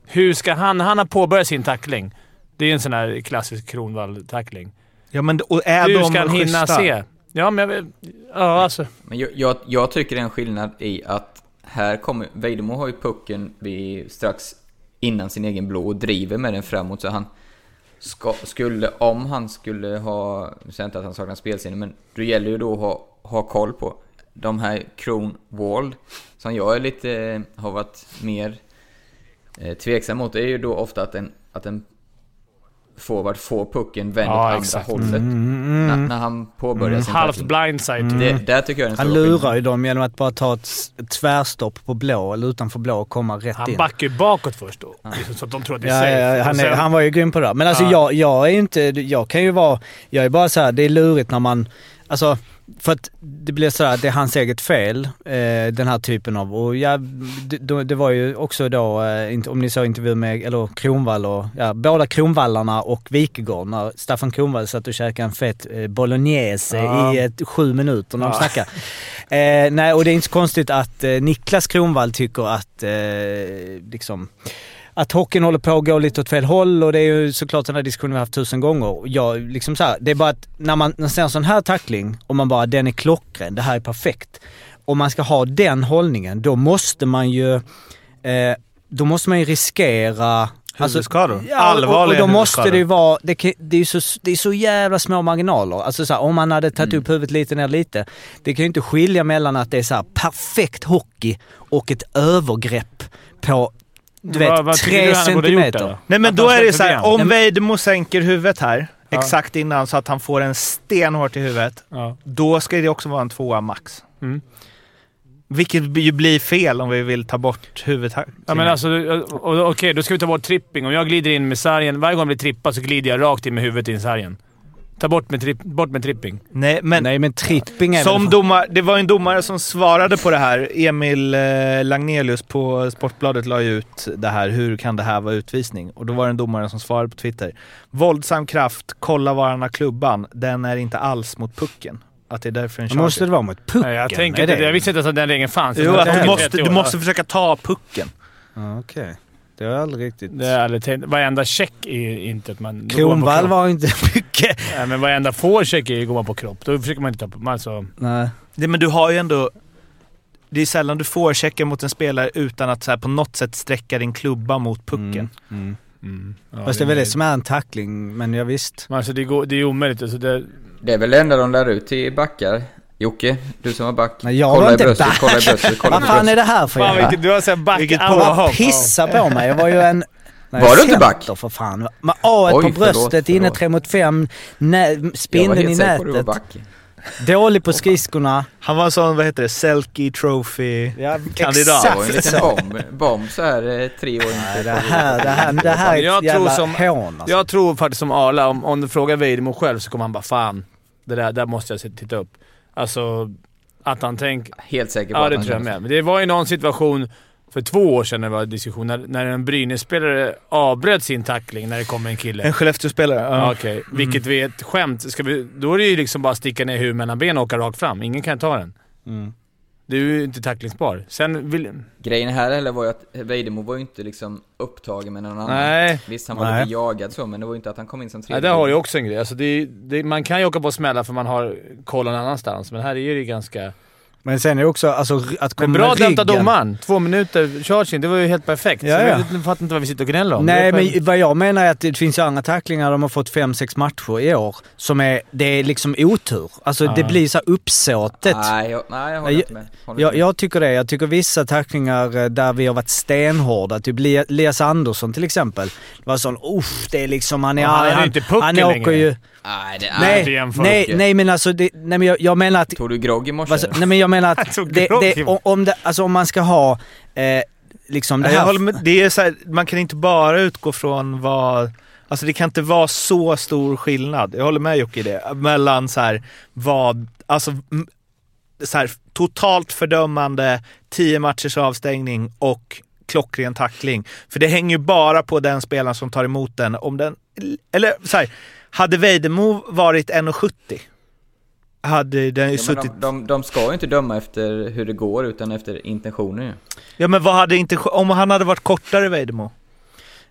Hur ska han... Han har påbörjat sin tackling. Det är en sån här klassisk Kronwall-tackling. Ja men och är Hur de ska han hinna schyssta? se? Ja, men jag... Ja, alltså. Men jag, jag, jag tycker det är en skillnad i att här kommer... Vejdemo har ju pucken vid, strax innan sin egen blå och driver med den framåt så han... Ska, skulle, om han skulle ha... Nu säger inte att han saknar spelsinne, men det gäller ju då att ha, ha koll på de här Kron Wall som jag är lite, har varit mer tveksam mot, är ju då ofta att en, att en forward får pucken vänd Ja, åt andra exakt. hållet. När, när han påbörjar sin Halvt blindside. Det, där tycker jag är den Han lurar ju dem genom att bara ta ett tvärstopp på blå eller utanför blå och komma rätt Han in. backar ju bakåt först då. Liksom Så att de tror att det är Ja, safe. ja, ja, han, sen- han var ju grym på det. Men alltså Ja. jag, jag är inte, jag kan ju vara, jag är bara så här, det är lurigt när man, alltså för att det blir så här, det är hans eget fel, eh, den här typen av, och ja, det, det var ju också då, eh, om ni såg intervjun med, eller Kronvall och, ja, båda Kronvallarna och Wikegård när Staffan Kronvall satt och käkade en fet eh, bolognese Ja. i ett, sju minuter när de Ja. snackade. Eh, nej, och det är inte så konstigt att eh, Niklas Kronvall tycker att eh, liksom att hockeyn håller på att gå lite åt fel håll och det är ju såklart den här diskussionen vi haft tusen gånger. Jag, liksom så här, det är bara att när man när man ser en sån här tackling och man bara den är klockren, det här är perfekt. Om man ska ha den hållningen då måste man ju, eh, då måste man ju riskera Huvudskador. Ja, och, Allvarliga och då måste det ju vara, det, kan- det är ju så, det är så jävla små marginaler. Alltså så här, om man hade tagit upp huvudet lite ner lite. Det kan ju inte skilja mellan att det är så här perfekt hockey och ett övergrepp på, du vet, Vad- vad tre centimeter. då? Nej men Att då är det så här, om Vejdemo sänker huvudet här, Ja. exakt innan så att han får en stenhårt i huvudet, Ja. då ska det också vara en tvåa max. Mm. Vilket ju blir fel om vi vill ta bort huvudet. Ja, men alltså, Okej, då ska vi ta bort tripping. Om jag glider in med sargen, varje gång jag blir trippad så glider jag rakt in med huvudet in i sargen. Ta bort med, tripp, bort med tripping. Nej, men Nej men tripping är som väl... domare, det var en domare som svarade på det här. Emil eh, Lagnelius på Sportbladet la ju ut det här. Hur kan det här vara utvisning? Och då var det en domare som svarade på Twitter. Våldsam kraft, kolla var han har klubban. Den är inte alls mot pucken. Att det är därför en måste det vara mot pucken. Nej, jag, tänker inte, jag visste inte att den regeln fanns. Jo, att du måste, 30 du måste försöka ta pucken. Okej. Det har jag aldrig riktigt... Det är aldrig tänkt. Varenda check är inte att man... man Kronvall var inte mycket. Nej, men varenda forecheck är ju går man på kropp. Då försöker man inte ta på... Alltså, Nej. Det, men du har ju ändå... Det är sällan du får checka mot en spelare utan att så här, på något sätt sträcka din klubba mot pucken. Mm. mm, ja, Fast det är väl det som är en tackling, men jag visst. Men Alltså det, går, det är omöjligt. Alltså det, Det är väl det enda de lär ut till backar. Jocke, du som var back. Nej, jag kolla var i inte bröstet, back. kolla i bröstet, kolla i Vad fan är bröstet. det här för jävla... vilket, du har såhär back Vilket påhopp. pissar på mig. Jag var ju en... Nej, Var du inte back? för fan. Med A Oj, på bröstet, förlåt, inne förlåt. tre mot fem, nä, Jag var spindeln i helt att du var nätet. back. Dålig på skridskorna. Han var en sån, vad heter det, Selkie Trophy Ja, kandidat. Det var en liten så. bomb, bomb så här eh, tre år Nej, inte. det här, det här, det här är Jag ett tror jävla som- hån alltså. Jag tror faktiskt som Arla, om, om du frågar Weidemo själv så kommer han bara fan, det där, där måste jag se- titta upp. Alltså, att han tänker... Helt säker på Ja, att det han tror jag med. Men det var ju någon situation för två år sedan när det var diskussion, när, när en Brynäs-spelare avbröt sin tackling när det kom en kille. En Skellefteå-spelare. Ja. Okej, vilket vi är ett skämt. Ska vi, då är det ju liksom bara sticka ner huvudet mellan benen och åka rakt fram. Ingen kan ta den. Mm. Du är ju inte tacklingsbar. Sen vill... Grejen här heller var ju att Vejdemo var ju inte liksom upptagen med någon annan. Nej. Visst, han var Nej. lite jagad så, men det var ju inte att han kom in som tredje. där har du också en grej. Alltså det, det, man kan ju åka på smällar för man har koll någon annanstans, men här är det ju ganska... Men sen är det också, alltså att komma Men bra med av ryggen. domaren. Två minuter charging, det var ju helt perfekt. Ja, ja. Jag fattar inte vad vi sitter och gnäller om. Nej, Det men vad jag menar är att det finns ju andra tacklingar de har fått fem sex matcher i år som är, det är liksom otur. Alltså det Ja. blir så uppsåtet. Nej, jag, nej, jag håller Jag- inte med. Håller Jag, inte med. jag tycker det. Jag tycker vissa tacklingar eh, där vi har varit stenhårda, typ Lia- Elias Andersson till exempel. Det var sån, uff, det är liksom, han är Ja, han är inte pucken han längre. åker ju... Nej, det är inte Nej, jämför nej, nej men alltså, det, nej men jag, jag menar att... Tog du grogg i morse? Alltså, nej men jag menar att det, det, om, det, alltså, om man ska ha eh, liksom det här... med, det är så här, man kan inte bara utgå från vad... Alltså det kan inte vara så stor skillnad, jag håller med Jocke i det, mellan så här vad... Alltså så här, totalt fördömande, tio matchers avstängning och klockren tackling. För det hänger ju bara på den spelaren som tar emot den. Om den eller så här, hade Vejdemo varit 1,70 hade den ju Ja, suttit... de, de, de ska ju inte döma efter hur det går, utan efter intentioner. Ja men vad hade inte... Om han hade varit kortare Vejdemo?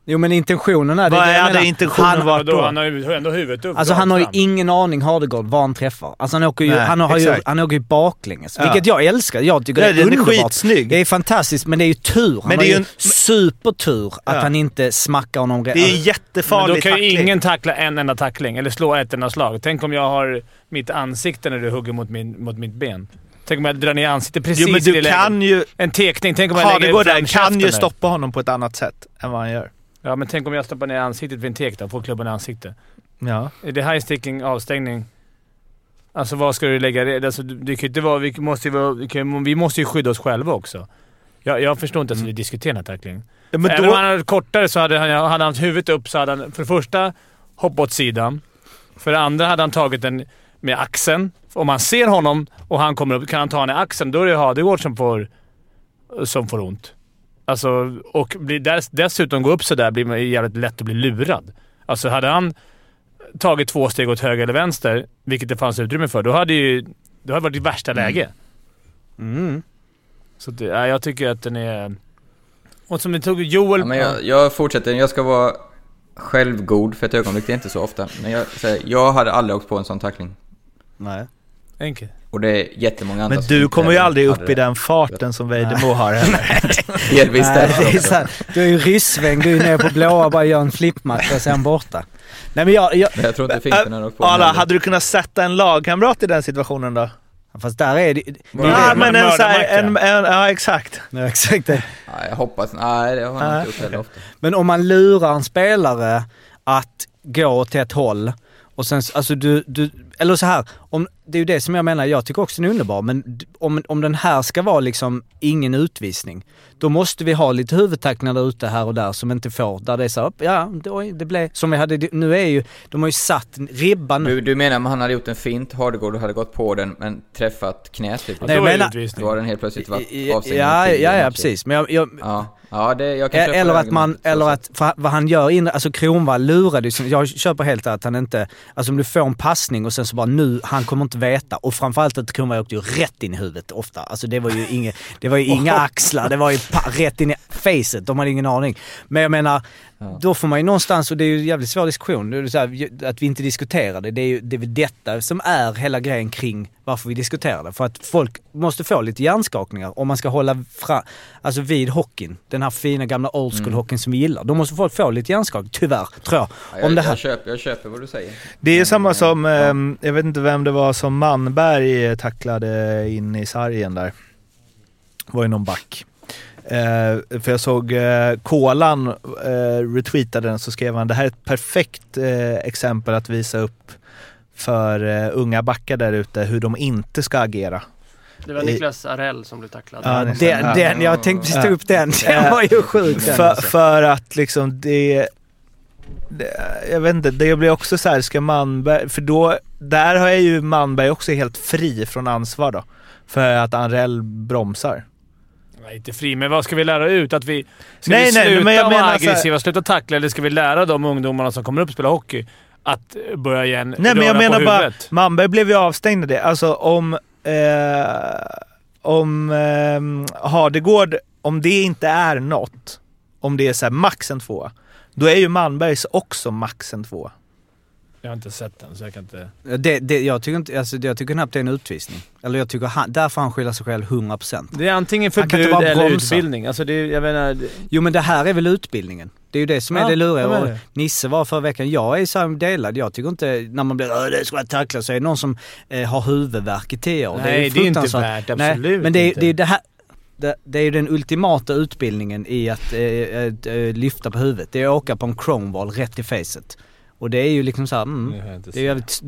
Jo men intentionen är... det Vad det hade menar. intentionen Han- varit då? Han har ju ändå huvudet upp. Alltså han har ju ingen aning, Hardegård, vad han träffar. Alltså han åker ju, Nej, han har ju, han åker ju baklänges. Ja. Vilket jag älskar. Jag tycker Ja, det är den är underbart. skitsnygg. Det är fantastiskt, men det är ju tur. Han Men har det är ju en- supertur att Ja. han inte smackar honom rätt. Det är ju Men jättefarlig då kan ju tackling. ingen tackla en enda tackling, eller slå ett enda slag. Tänk om jag har mitt ansikte när du hugger mot, min, mot mitt ben. Tänk om jag drar ner ansiktet precis Jo, men i det du läget. kan ju... En tekning. Tänk om jag lägger fram kan ju stoppa honom på ett annat sätt än vad han gör. Ja, men tänk om jag stoppar ner ansiktet vid en tek då. Får klubban i ansiktet. Ja. Är det high sticking, avstängning? Alltså vad ska du lägga det? Alltså, det kan inte vara... Vi måste ju, vi, måste ju skydda oss själva också. Jag, jag förstår inte ens hur vi diskuterar den här tacklingen. Ja, Men Även då, om han hade kortare så hade han, hade han haft huvudet upp så hade han för det första hoppat åt sidan. För det andra hade han tagit den med axeln. Om man ser honom och han kommer upp, kan han ta honom i axeln, då är det Hagegård som får, som får ont. Alltså, och blir dess, dessutom gå upp sådär blir man jävligt lätt att bli lurad. Alltså hade han tagit två steg åt höger eller vänster, vilket det fanns utrymme för, då hade ju... Det hade varit det värsta läge. Mm. Så det, ja, jag tycker att den är... Och som vi tog Joel... Ja, men jag, jag fortsätter, jag ska vara självgod för ett ögonblick, det är inte så ofta. Men jag, säger, jag hade aldrig åkt på en sån tackling. Nej. Enkelt. Och det är jättemånga andra men du kommer ju aldrig upp i den farten som Vejdemo har heller. Delvis Nej, därför det är sant. Du är ju ryssväng, du är nere på blåa och bara gör en flippmatch och sen borta. Nej men jag... jag Men jag tror inte hade åkt på Alla, hade du kunnat sätta en lagkamrat i den situationen då? fast där är det... Det Ja, men en så här, mördarmacka. en, en, ja exakt. Ja, exakt det. Nej, jag hoppas... Nej, det har jag Nej. inte gjort heller ofta. Men om man lurar en spelare att gå åt ett håll och sen, alltså du, du eller så här, om, det är ju det som jag menar, jag tycker också den är underbar, men om, om den här ska vara liksom ingen utvisning, då måste vi ha lite huvudtackningar där ute här och där som inte får, där det är så här, ja, det, det blev, som vi hade, nu är ju, de har ju satt ribban nu. Du, du menar om han hade gjort en fint, Hardegård hade gått på den men träffat knät typ? Nej, jag då har den helt plötsligt varit Ja, avstängd. ja, ja, ja, precis. Men jag, jag, Ja, ja det, jag kan köpa Eller att man, eller att, vad han gör in, alltså Kronwall lurade ju, jag köper helt att han inte, alltså om du får en passning och sen så bara nu, han kommer inte veta. Och framförallt att Kronwall åkte ju rätt in i huvudet ofta. Alltså det var ju inga, det var ju inga axlar, det var ju rätt in i facet, de hade ingen aning. Men jag menar, då får man ju någonstans, och det är ju en jävligt svår diskussion, det är så här, att vi inte diskuterar det. Det är ju det är väl detta som är hela grejen kring varför vi diskuterar det. För att folk måste få lite hjärnskakningar om man ska hålla fra, alltså vid hockeyn. Den här fina gamla old school hockeyn som vi gillar. Då måste folk få lite hjärnskakning, tyvärr, tror jag. Ja, jag, Om det här. jag, köper, jag köper vad du säger. Det är Men, samma eh, som, ja. ehm, jag vet inte vem det var som Manberg tacklade in i sargen där. Det var ju någon back. Eh, för jag såg eh, Kolan eh, retweetade den så skrev han det här är ett perfekt eh, exempel att visa upp för eh, unga backar där ute hur de inte ska agera. Det var Niklas Arell som blev tacklad. Ja, det- Den, den, jag tänkte Ja. ta upp den. Den var ju sjuk den För, för att liksom det, det... Jag vet inte, det blir också så här, ska Manberg... För då, där har jag ju Manberg också helt fri från ansvar då. För att Anrell bromsar. Nej, inte fri, men vad ska vi lära ut? Att vi... Ska Nej, vi nej, sluta men jag vara menar så här- aggressiva, sluta tackla, eller ska vi lära de ungdomarna som kommer upp och spelar hockey att eh, börja igen Nej men jag menar bara? Manberg blev ju avstängd i det. Alltså om... Eh, om eh, Hardegård, om det inte är något, om det är så max en tvåa, då är ju Manbergs också max en tvåa. Jag har inte sett den, så jag kan inte... Det, det, jag, tycker inte, alltså, jag tycker knappt det är en utvisning. Eller jag tycker han, där får han skylla sig själv 100%. Det är antingen inte förbud bara eller bromsa. utbildning. Alltså det, är- jag menar... det- Jo men det här är väl utbildningen. Det är ju det som är Ja, det luriga. jag det. Nisse var förra veckan, jag är så delad. Jag tycker inte, när man blir "Åh, det ska vara tackla så är det någon som eh, har huvudvärk i tio år. Nej, det är inte fruktansvärt. värt, absolut men det, är- inte. det är det här. Det, det är ju den ultimata utbildningen i att eh, eh, lyfta på huvudet. Det är att åka på en chromewall rätt i facet. Och det är ju liksom såhär, mm, Det jag är ju jävligt,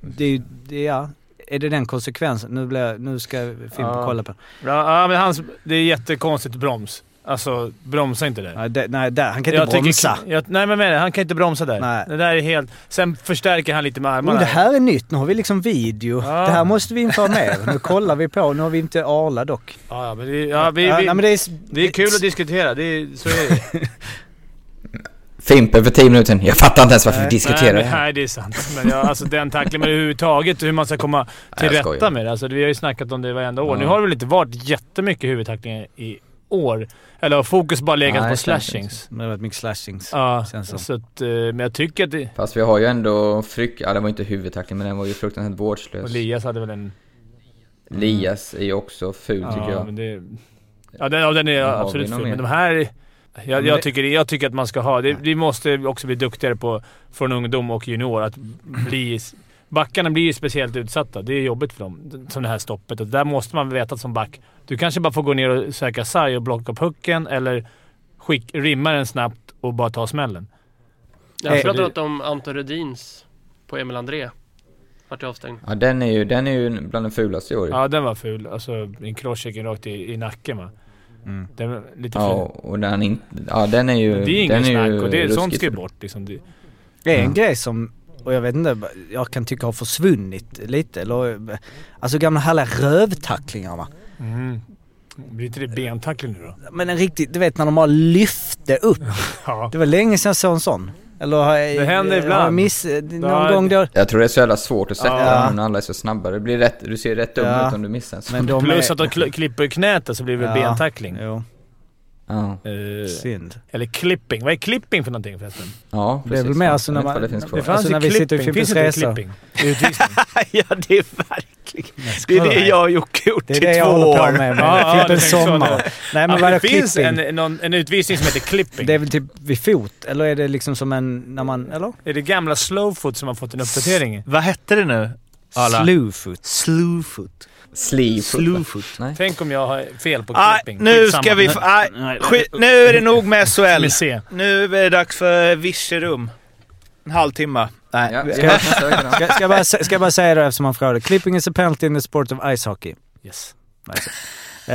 det är ju, det är, ja. Är det den konsekvensen? Nu, blir jag, nu ska Fimpen Ja. kolla på Ja, ja, men hans, det är jättekonstigt broms. Alltså, bromsa inte där. Nej, det, nej där, han kan Jag inte tycker- bromsa. jag, nej men med det, han kan inte bromsa där. Nej. Det där är helt... Sen förstärker han lite med armarna. Men det här är nytt, nu har vi liksom video. Ja. Det här måste vi införa mer. Nu kollar vi på, nu har vi inte Arla dock. Ja, ja, men det, ja, vi, Ja, vi, nej, men det, är, det är kul att diskutera, det är, så är det. Fimpen för 10 minuter Jag fattar inte ens varför vi Nej, diskuterar nej, det här. nej, det är sant. Men jag, alltså den tacklingen, men överhuvudtaget hur man ska komma till jag rätta med det. Alltså, vi har ju snackat om det varenda år. Ja. Nu har det väl inte varit jättemycket huvudtacklingar i år. Eller har fokus bara legat Nej, på slashings? det har varit mycket slashings. Ja, så att, eh, men jag tycker att det... Fast vi har ju ändå Fryck... Ja, det var inte huvudtackling, men den var ju fruktansvärt Och vårdslös. Lias hade väl en... Lias är ju också ful tycker Ja, jag. men det... Ja, den, ja, den är absolut vi ful. Men de här... Jag, jag, det- tycker, jag tycker att man ska ha... Det, vi måste också bli duktigare på, från ungdom och junior, att bli... backarna blir ju speciellt utsatta. Det är jobbigt för dem, som det här stoppet. Och där måste man veta som back. Du kanske bara får gå ner och söka sarg och blocka pucken eller skick, rimma den snabbt och bara ta smällen. Jag Eh, pratat det- om Anton Rudins på Emil André. Vart avstängd. Ja, den är ju, den är ju bland de fulaste i år. Ja, den var ful. Alltså en crosschecken rakt i, i nacken va. Den var lite Ja, och den inte... Ja, den är ju... Det är den ingen snack ju och det, sånt ruskigt ska ju bort liksom. Det, Det är en Ja. grej som, och jag vet inte, jag kan tycka har försvunnit lite. Eller, alltså gamla härliga rövtacklingar va. mm. Blir inte det bentackling nu då? Men en riktig, du vet när de bara lyfte upp. Ja. Det var länge sedan jag såg en sån. Eller har jag, Det händer Har jag ibland. miss, någon gång då. Jag tror det är så jävla svårt att sätta Ja. dem när alla är så snabba. Det blir rätt, du ser rätt dum Ja. ut om du missar. Men de Plus är, att de kl- klipper knätet så blir det Ja. bentackling. Jo, Ja, Eh, synd. eller clipping. Vad är clipping för någonting förresten? ja Det är väl mer alltså när man- det finns kvar. Det fanns Alltså, ju när vi sitter i Finns Resa. clipping? Utvisning. ja, det är verkligen... Det är det jag och Jocke gjort Det är i det jag två håller på år. med. Ja, ja, med Fimpens det sommar. Nej Ja, men vadå det finns en, någon, en utvisning som heter clipping. Det är väl typ vid fot? Eller är det liksom som en, när man, eller? Är det gamla slowfoot som har fått en uppdatering? Vad hette det nu? Alla. Slewfoot. Slewfoot. Sleeve. Slewfoot. Tänk om jag har fel på Ah, clipping. nu Skitsamma. ska vi... Ah, nu är det nog med SHL. Nu är det dags för Virserum. En halvtimme. Nej. Ja, Ska- då. Ska, ska, jag bara, ska jag bara säga det eftersom man frågade. Clipping is a penalty in the sport of ice hockey. Yes.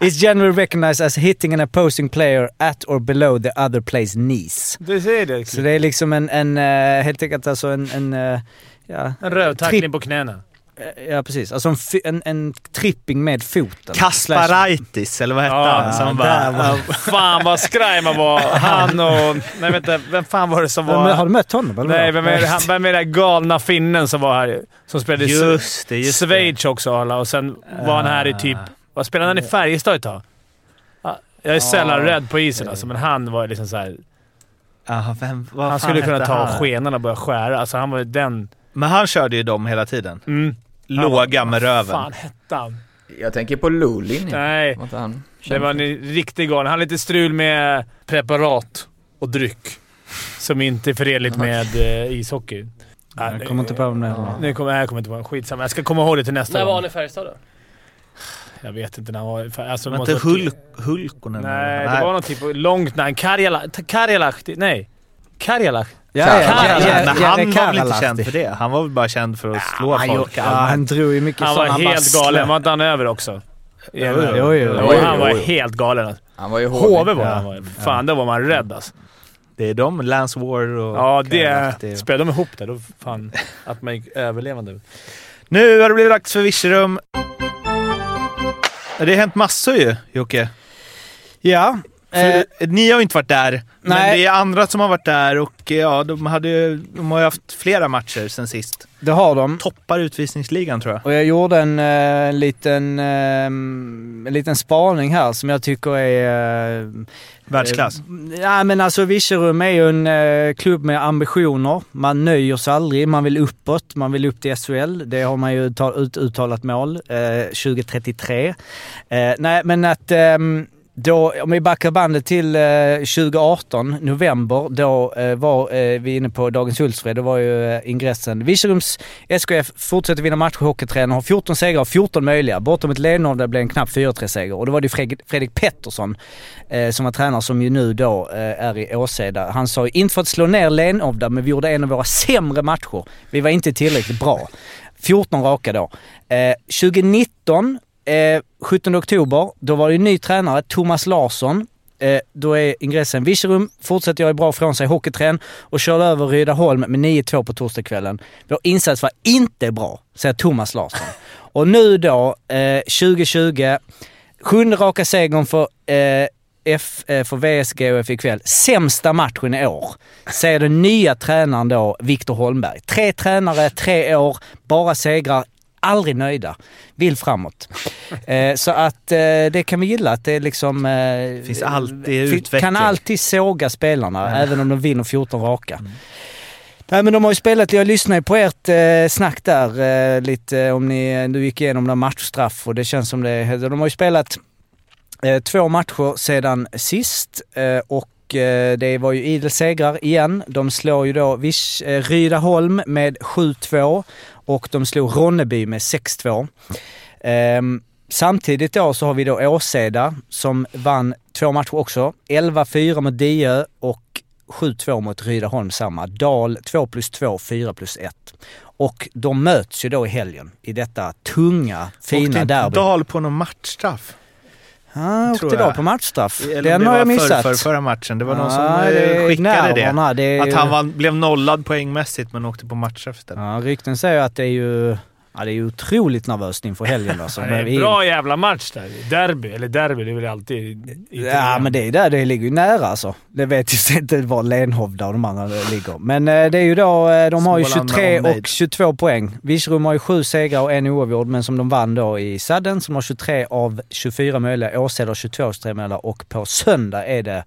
It's generally recognized as hitting an opposing player at or below the other player's knees. Du säger det. Så det är liksom en, en eh, helt enkelt alltså en, en eh, ja, En rövtackling Tripp. på knäna. Eh, ja precis. Alltså en, en, en tripping med foten. Kasparaitis, eller vad hette Ja, han? Som bara, var- Fan vad skraj man var. Han och... Nej vänta, vem fan var det som Men, var... har du mött honom? Eller Nej, vad? vem är, det- han, vem är den galna finnen som var här? Som spelade i just det, just det. Schweiz också alla och sen var han här i typ... Vad spelade han i Färjestad ett tag? Ja, Jag är sällan rädd på isen alltså, men han var liksom så här. Aha, vem, vad Han skulle kunna ta han? skenan och börja skära. Alltså han var ju den... Men han körde ju dem hela tiden. Mm. Låga med Vad röven. fan hette han? Jag tänker på Lulin. Nej, Var det var en riktig galen. Han hade lite strul med preparat och dryck. Som inte är förenligt med eh, ishockey. Jag kommer inte på det är. Nu kommer, jag kommer inte på Skitsamma. Jag ska komma ihåg det till nästa När var gång. han i Färjestad då? Jag vet inte när han var... Alltså, Var måste inte Hulk, Hulkonen? Nej, det var någon typ av långt namn. Karjalak... Nej. Karjalak. Ja, Ja, ja, ja, Men han var väl inte känd för det? Han var väl bara känd för att slå Han, folk? ja, han drog ju mycket Han var helt galen. Var inte han över också? Jo, jo, jo, jo. Jo, han var helt galen. Han var ju HV var Ja. han. Fan, då var man rädd alltså. Det är de, Lance Ward och... Ja, det... Karalahti. Spelade de ihop där, då fan... Att man gick överlevande. Nu har det blivit dags för Virserum. Det har hänt massor ju, Jocke. Ja. Eh, ni har ju inte varit där, men nej. det är andra som har varit där och ja, de, hade, de har ju haft flera matcher sen sist. det har de. Toppar utvisningsligan tror jag. Och jag gjorde en eh, liten, eh, en liten spaning här som jag tycker är... Eh, Världsklass. Eh, Ja men alltså Virserum är ju en eh, klubb med ambitioner. Man nöjer sig aldrig, man vill uppåt, man vill upp till SHL. Det har man ju ut, uttalat mål, eh, 2033. Eh, nej men att ehm, då, om vi backar bandet till eh, 2018, november, då eh, var eh, vi inne på Dagens Hultsfred. Då var ju eh, ingressen Virserums SKF fortsätter vinna matcher, hockeytränare, har 14 segrar och 14 möjliga. Bortom ett Lenov där blev en knapp 4-3-seger. Och då var det Fredrik, Fredrik Pettersson eh, som var tränare som ju nu då eh, är i Åseda. Han sa ju inte för att slå ner Lenovda, men vi gjorde en av våra sämre matcher. Vi var inte tillräckligt bra. 14 raka då. Eh, 2019, eh, 17 oktober, då var det en ny tränare, Thomas Larsson. Eh, då är ingressen Virserum fortsätter göra bra från sig hockeyträn och körde över Rydaholm med 9-2 på torsdagskvällen. Vår insats var inte bra, säger Thomas Larsson. Och nu då, eh, 2020, sjunde raka segern för eh, F, eh, för VSG och F ikväll. Sämsta matchen i år, säger den nya tränaren då, Viktor Holmberg. Tre tränare, tre år, bara segrar, aldrig nöjda. Vill framåt. Eh, så att eh, det kan vi gilla, att det är liksom... Eh, Finns alltid utveckling. Kan alltid såga spelarna, även om de vinner 14 raka. Nej men de har ju spelat, jag lyssnade ju på ert eh, snack där eh, lite om ni, du gick igenom några matchstraff och det känns som det, de har ju spelat eh, två matcher sedan sist och det var ju idel segrar igen. De slår ju då Rydaholm med 7-2 och de slog Ronneby med 6-2. Ehm, samtidigt då så har vi då Åseda som vann två matcher också. 11-4 mot Diö och 7-2 mot Rydaholm samma. Dal 2 plus 2, 4 plus 1. Och de möts ju då i helgen i detta tunga, fina derby. Dal på någon matchstraff? Han tror åkte då på matchstraff. Eller Den har jag missat. För, för, förra matchen. Det var någon Ja, som det eh, skickade det. Det Att han var, blev nollad poängmässigt men åkte på matchstraff istället. Ja, rykten säger att det är ju ja, det är otroligt nervöst inför helgen. Alltså. Det är en bra jävla match där. Derby, eller derby, det är väl alltid... Ja, men det är där det ligger ju nära alltså. Det vet ju inte var Lenhovda och de andra ligger. Men eh, det är ju då, eh, de har ju Småland med 23 omnejd. och 22 poäng. Virserum har ju sju segrar och en oavgjord, men som de vann då i sadden som har 23 av 24 möjliga. Åseda har 22 av 23 möjliga och på söndag är det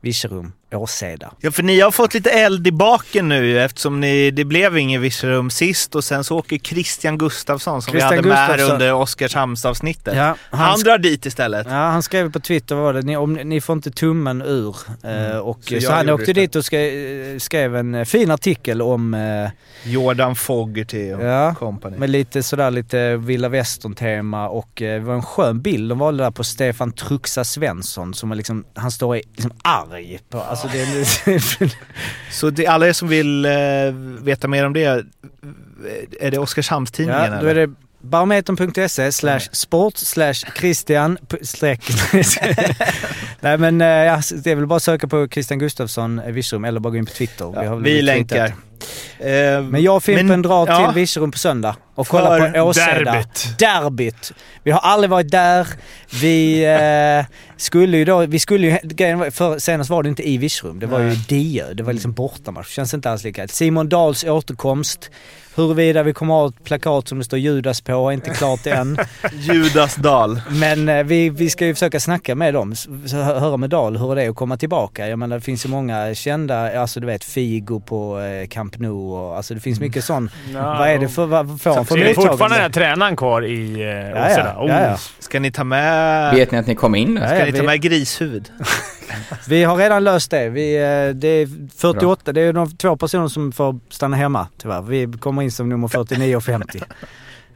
Virserum, Åseda. Ja, för ni har fått lite eld i baken nu eftersom ni, det blev ingen Virserum sist och sen så åker Christian Gustafsson som Christian vi hade med här Gustafsson. under Oskarshamnsavsnittet. Ja, han han, drar dit istället. ja, han skrev på Twitter, vad var det, ni, om, ni får inte tummen ur. Eh, och, Så så han åkte det. dit och skrev, skrev en eh, fin artikel om eh, Jordan Fogerty och Ja, company. Med lite sådär lite vilda västern-tema och eh, det var en skön bild. De valde där på Stefan Truxa Svensson som är liksom, han står i- liksom arg på, alltså det är Så det, alla er som vill eh, veta mer om det, eh, är det Oskarshamnstidningen Ja, då är det barometern.se slash sport slash Christian streck. Nej men eh, ja, det är väl bara att söka på Christian Gustafsson eh, Virserum eller bara gå in på Twitter. Ja, vi tweetat. länkar. Eh, Men jag och Fimpen drar ja. till Virserum på söndag och kollar på Åseda. derbyt. Derbyt. Vi har aldrig varit där. Vi eh, skulle ju då, vi skulle ju, grejen var, för, senast var det inte i Virserum, det var ju i Diö. Det var liksom bortamatch. Känns inte alls lika. Simon Dahls återkomst. Huruvida vi kommer ha ett plakat som det står Judas på är inte klart än. Judas Dahl. Men eh, vi, vi ska ju försöka snacka med dem, höra med Dahl hur det är att komma tillbaka. Jag menar det finns ju många kända, alltså du vet Figo på eh, Camp Nou och alltså det finns mycket sån. vad är det för, vad får han för är fortfarande den här mottagande? tränaren kvar i uh, Ja, ja, ja, ja. Ska ni ta med, Vet ni att ni kom in nu? Ja, ska ja, ni ta vi- med grishuvud? Vi har redan löst det. Vi, eh, det är 48, det är de två personer som får stanna hemma tyvärr. Vi kommer in som nummer 49 och 50.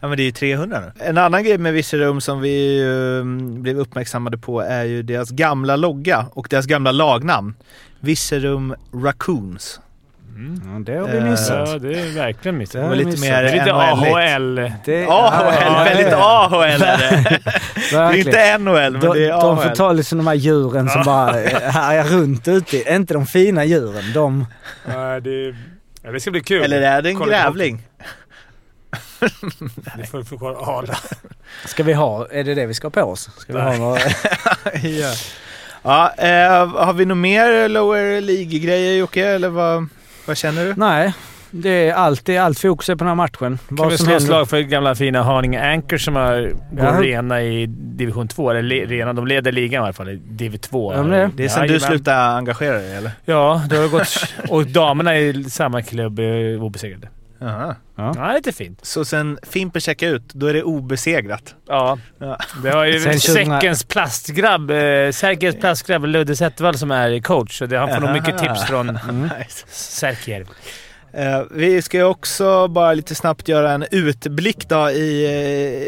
Ja men det är ju 300 nu. En annan grej med Virserum som vi eh, blev uppmärksammade på är ju deras gamla logga och deras gamla lagnamn. Virserum Raccoons. Ja, det har vi Eh, missat. Ja, det är verkligen missat. Det vi lite, missat. mer lite. AHL. Det, AHL, ja, väldigt ja, AHL är det. Det är inte NHL men de, det är de får AHL. ta liksom de här djuren som bara härjar runt ute. Inte de fina djuren. De... Ja, det, ja, det ska bli kul. Eller är det en Kolla grävling? Det får vi få kolla. Ska vi ha, är det det vi ska ha på oss? Ska vi ha Nej. några... ja. Ja, eh, har vi något mer lower League-grejer Jocke? Eller vad, vad känner du? Nej, det är allt, det är allt fokus är på den här matchen. Kan Vad vi slå ett slag för gamla fina Haninge Anchors som har, går Ja. rena i division 2. Eller le, rena, de leder ligan i alla fall i div 2. Ja, det- Det är sen du Jajamän. slutade engagera dig eller? Ja, det har gått... Och damerna i samma klubb är obesegrade. Jaha. Ja, lite fint. Så sen Fimpen checkar ut, då är det obesegrat? Ja. Ja. Det har ju Sen 2000 Säckens plastgrabb, eh, Särkers plastgrabb Ludde Zettervall som är coach. Så det, han får nog mycket tips från Nice. Särker. Eh, vi ska också bara lite snabbt göra en utblick då i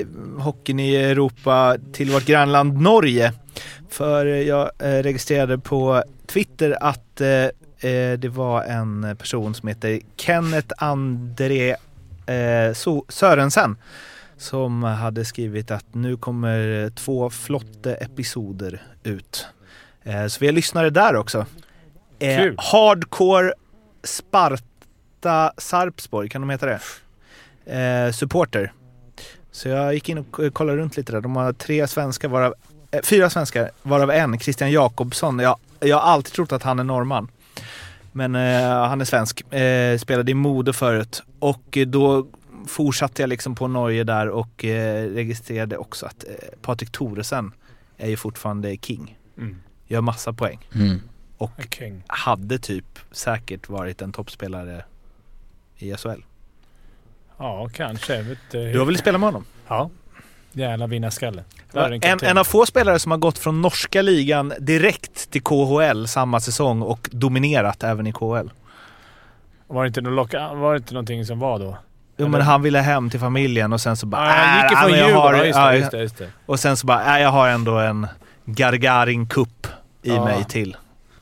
eh, hockeyn i Europa till vårt grannland Norge. För jag eh, registrerade på Twitter att eh, eh, det var en person som heter Kenneth André eh, Sörensen som hade skrivit att nu kommer två flotte-episoder ut. Eh, så vi har lyssnare där också. Eh, hardcore Sparta Sarpsborg, kan de heta det? Eh, supporter. Så jag gick in och kollade runt lite där. De har tre svenskar, varav, eh, fyra svenskar, varav en, Christian Jakobsson. Jag, jag har alltid trott att han är norrman. Men eh, han är svensk. Eh, spelade i Modo förut. Och eh, då fortsatte jag liksom på Norge där och eh, registrerade också att eh, Patrik Thoresen är ju fortfarande king. Mm. Gör massa poäng. Mm. Och King. hade typ säkert varit en toppspelare i SHL. Ja, kanske. Vet inte. Du har väl spelat med honom? Ja. Jävla vinnarskalle. En En, av få spelare som har gått från norska ligan direkt till KHL samma säsong och dominerat även i KHL. Var det inte, någon locka, var det inte någonting som var då? Jo men han ville hem till familjen och sen så bara... Ja, han gick ju "Äh, från Djurgården. Ja, just det, just. Och sen så bara, äh, jag har ändå en Gargarin Cup i Ja. mig till.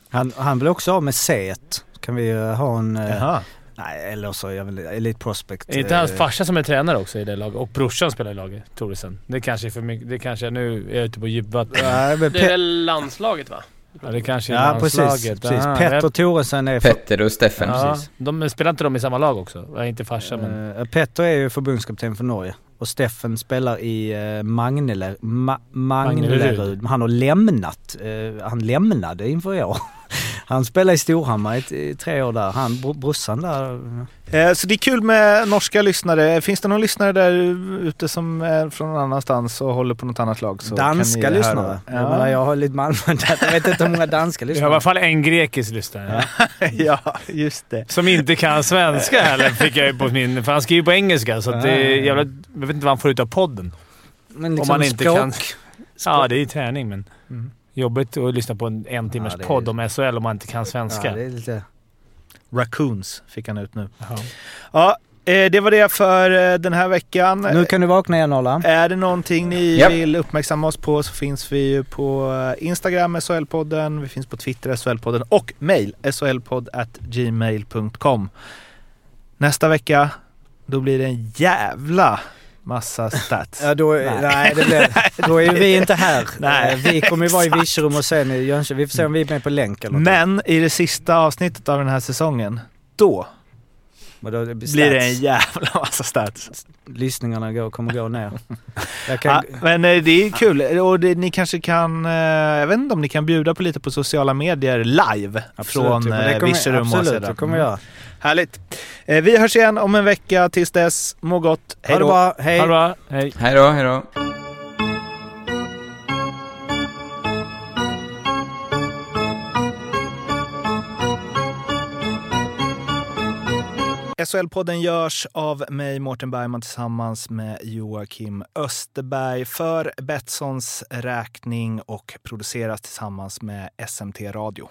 Han, han blev också av med C. Kan vi eh, ha en... eh, Jaha. Nej, eller så jag vill Elite Prospect. Är inte hans eh, farsa som är tränare också i det laget? Och brorsan spelar i laget, Thoresen. Det kanske är för mycket. Det kanske är, nu är jag ute på. Nej, men Det är väl landslaget va? Ja, det kanske är Ja, precis. landslaget. precis. Aha, Petter jag- Thoresen är... För, Petter och Steffen, Ja, precis. de spelar inte de i samma lag också? Ja, inte farsa men... eh, Petter är ju förbundskapten för Norge. Och Steffen spelar i uh, Magnele, Ma, Magnelerud. Han har lämnat. eh, han lämnade inför i år. Han spelade i Storhammar i, tre år där. Han, br- brorsan där. Eh, Så det är kul med norska lyssnare. Finns det någon lyssnare där ute som är från någon annanstans och håller på något annat lag? Så danska lyssnare. Jag, Ja. menar, jag har lite Malmö där. Jag vet inte hur många danska Vi har i lyssnare. alla fall en grekisk lyssnare. ja, just det. Som inte kan svenska heller, fick jag ju på min... För han skriver på engelska, så att det är Ah. jävla... Jag vet inte vad han får ut av podden. Men Om liksom man inte språk. kan... Ja, det är ju träning, men... Jobbigt att lyssna på en en timmars Ja, är- podd om SHL om man inte kan svenska. Ja, det är lite... Raccoons fick han ut nu. Jaha. Ja, eh, det var det för eh, den här veckan. Nu kan du vakna igen Arla. Är det någonting ni Japp. vill uppmärksamma oss på så finns vi ju på eh, Instagram, SHL-podden, vi finns på Twitter, SHL-podden och mail, shlpodd@gmail.com. Nästa vecka, då blir det en jävla massa stats. Ja, då, nej. det blir, då är vi inte här. Nej, Eh, vi kommer ju vara i Virserum och sen i Jönköping. Vi får se om vi är med på länk eller något. Men i det sista avsnittet av den här säsongen, då då det blir det en jävla massa stats. Lyssningarna går, kommer gå ner. Jag kan, Ja, men eh, det är kul och det, ni kanske kan, eh, jag vet inte om ni kan bjuda på lite på sociala medier live absolut, från Virserum och Absolut, det kommer göra. Härligt. Eh, Vi hörs igen om en vecka. Tills dess, må gott. Hej då. Ha det bra. Hej. Hej då, hej då. SHL-podden görs av mig, Mårten Bergman, tillsammans med Joakim Österberg för Betssons räkning och produceras tillsammans med SMT Radio.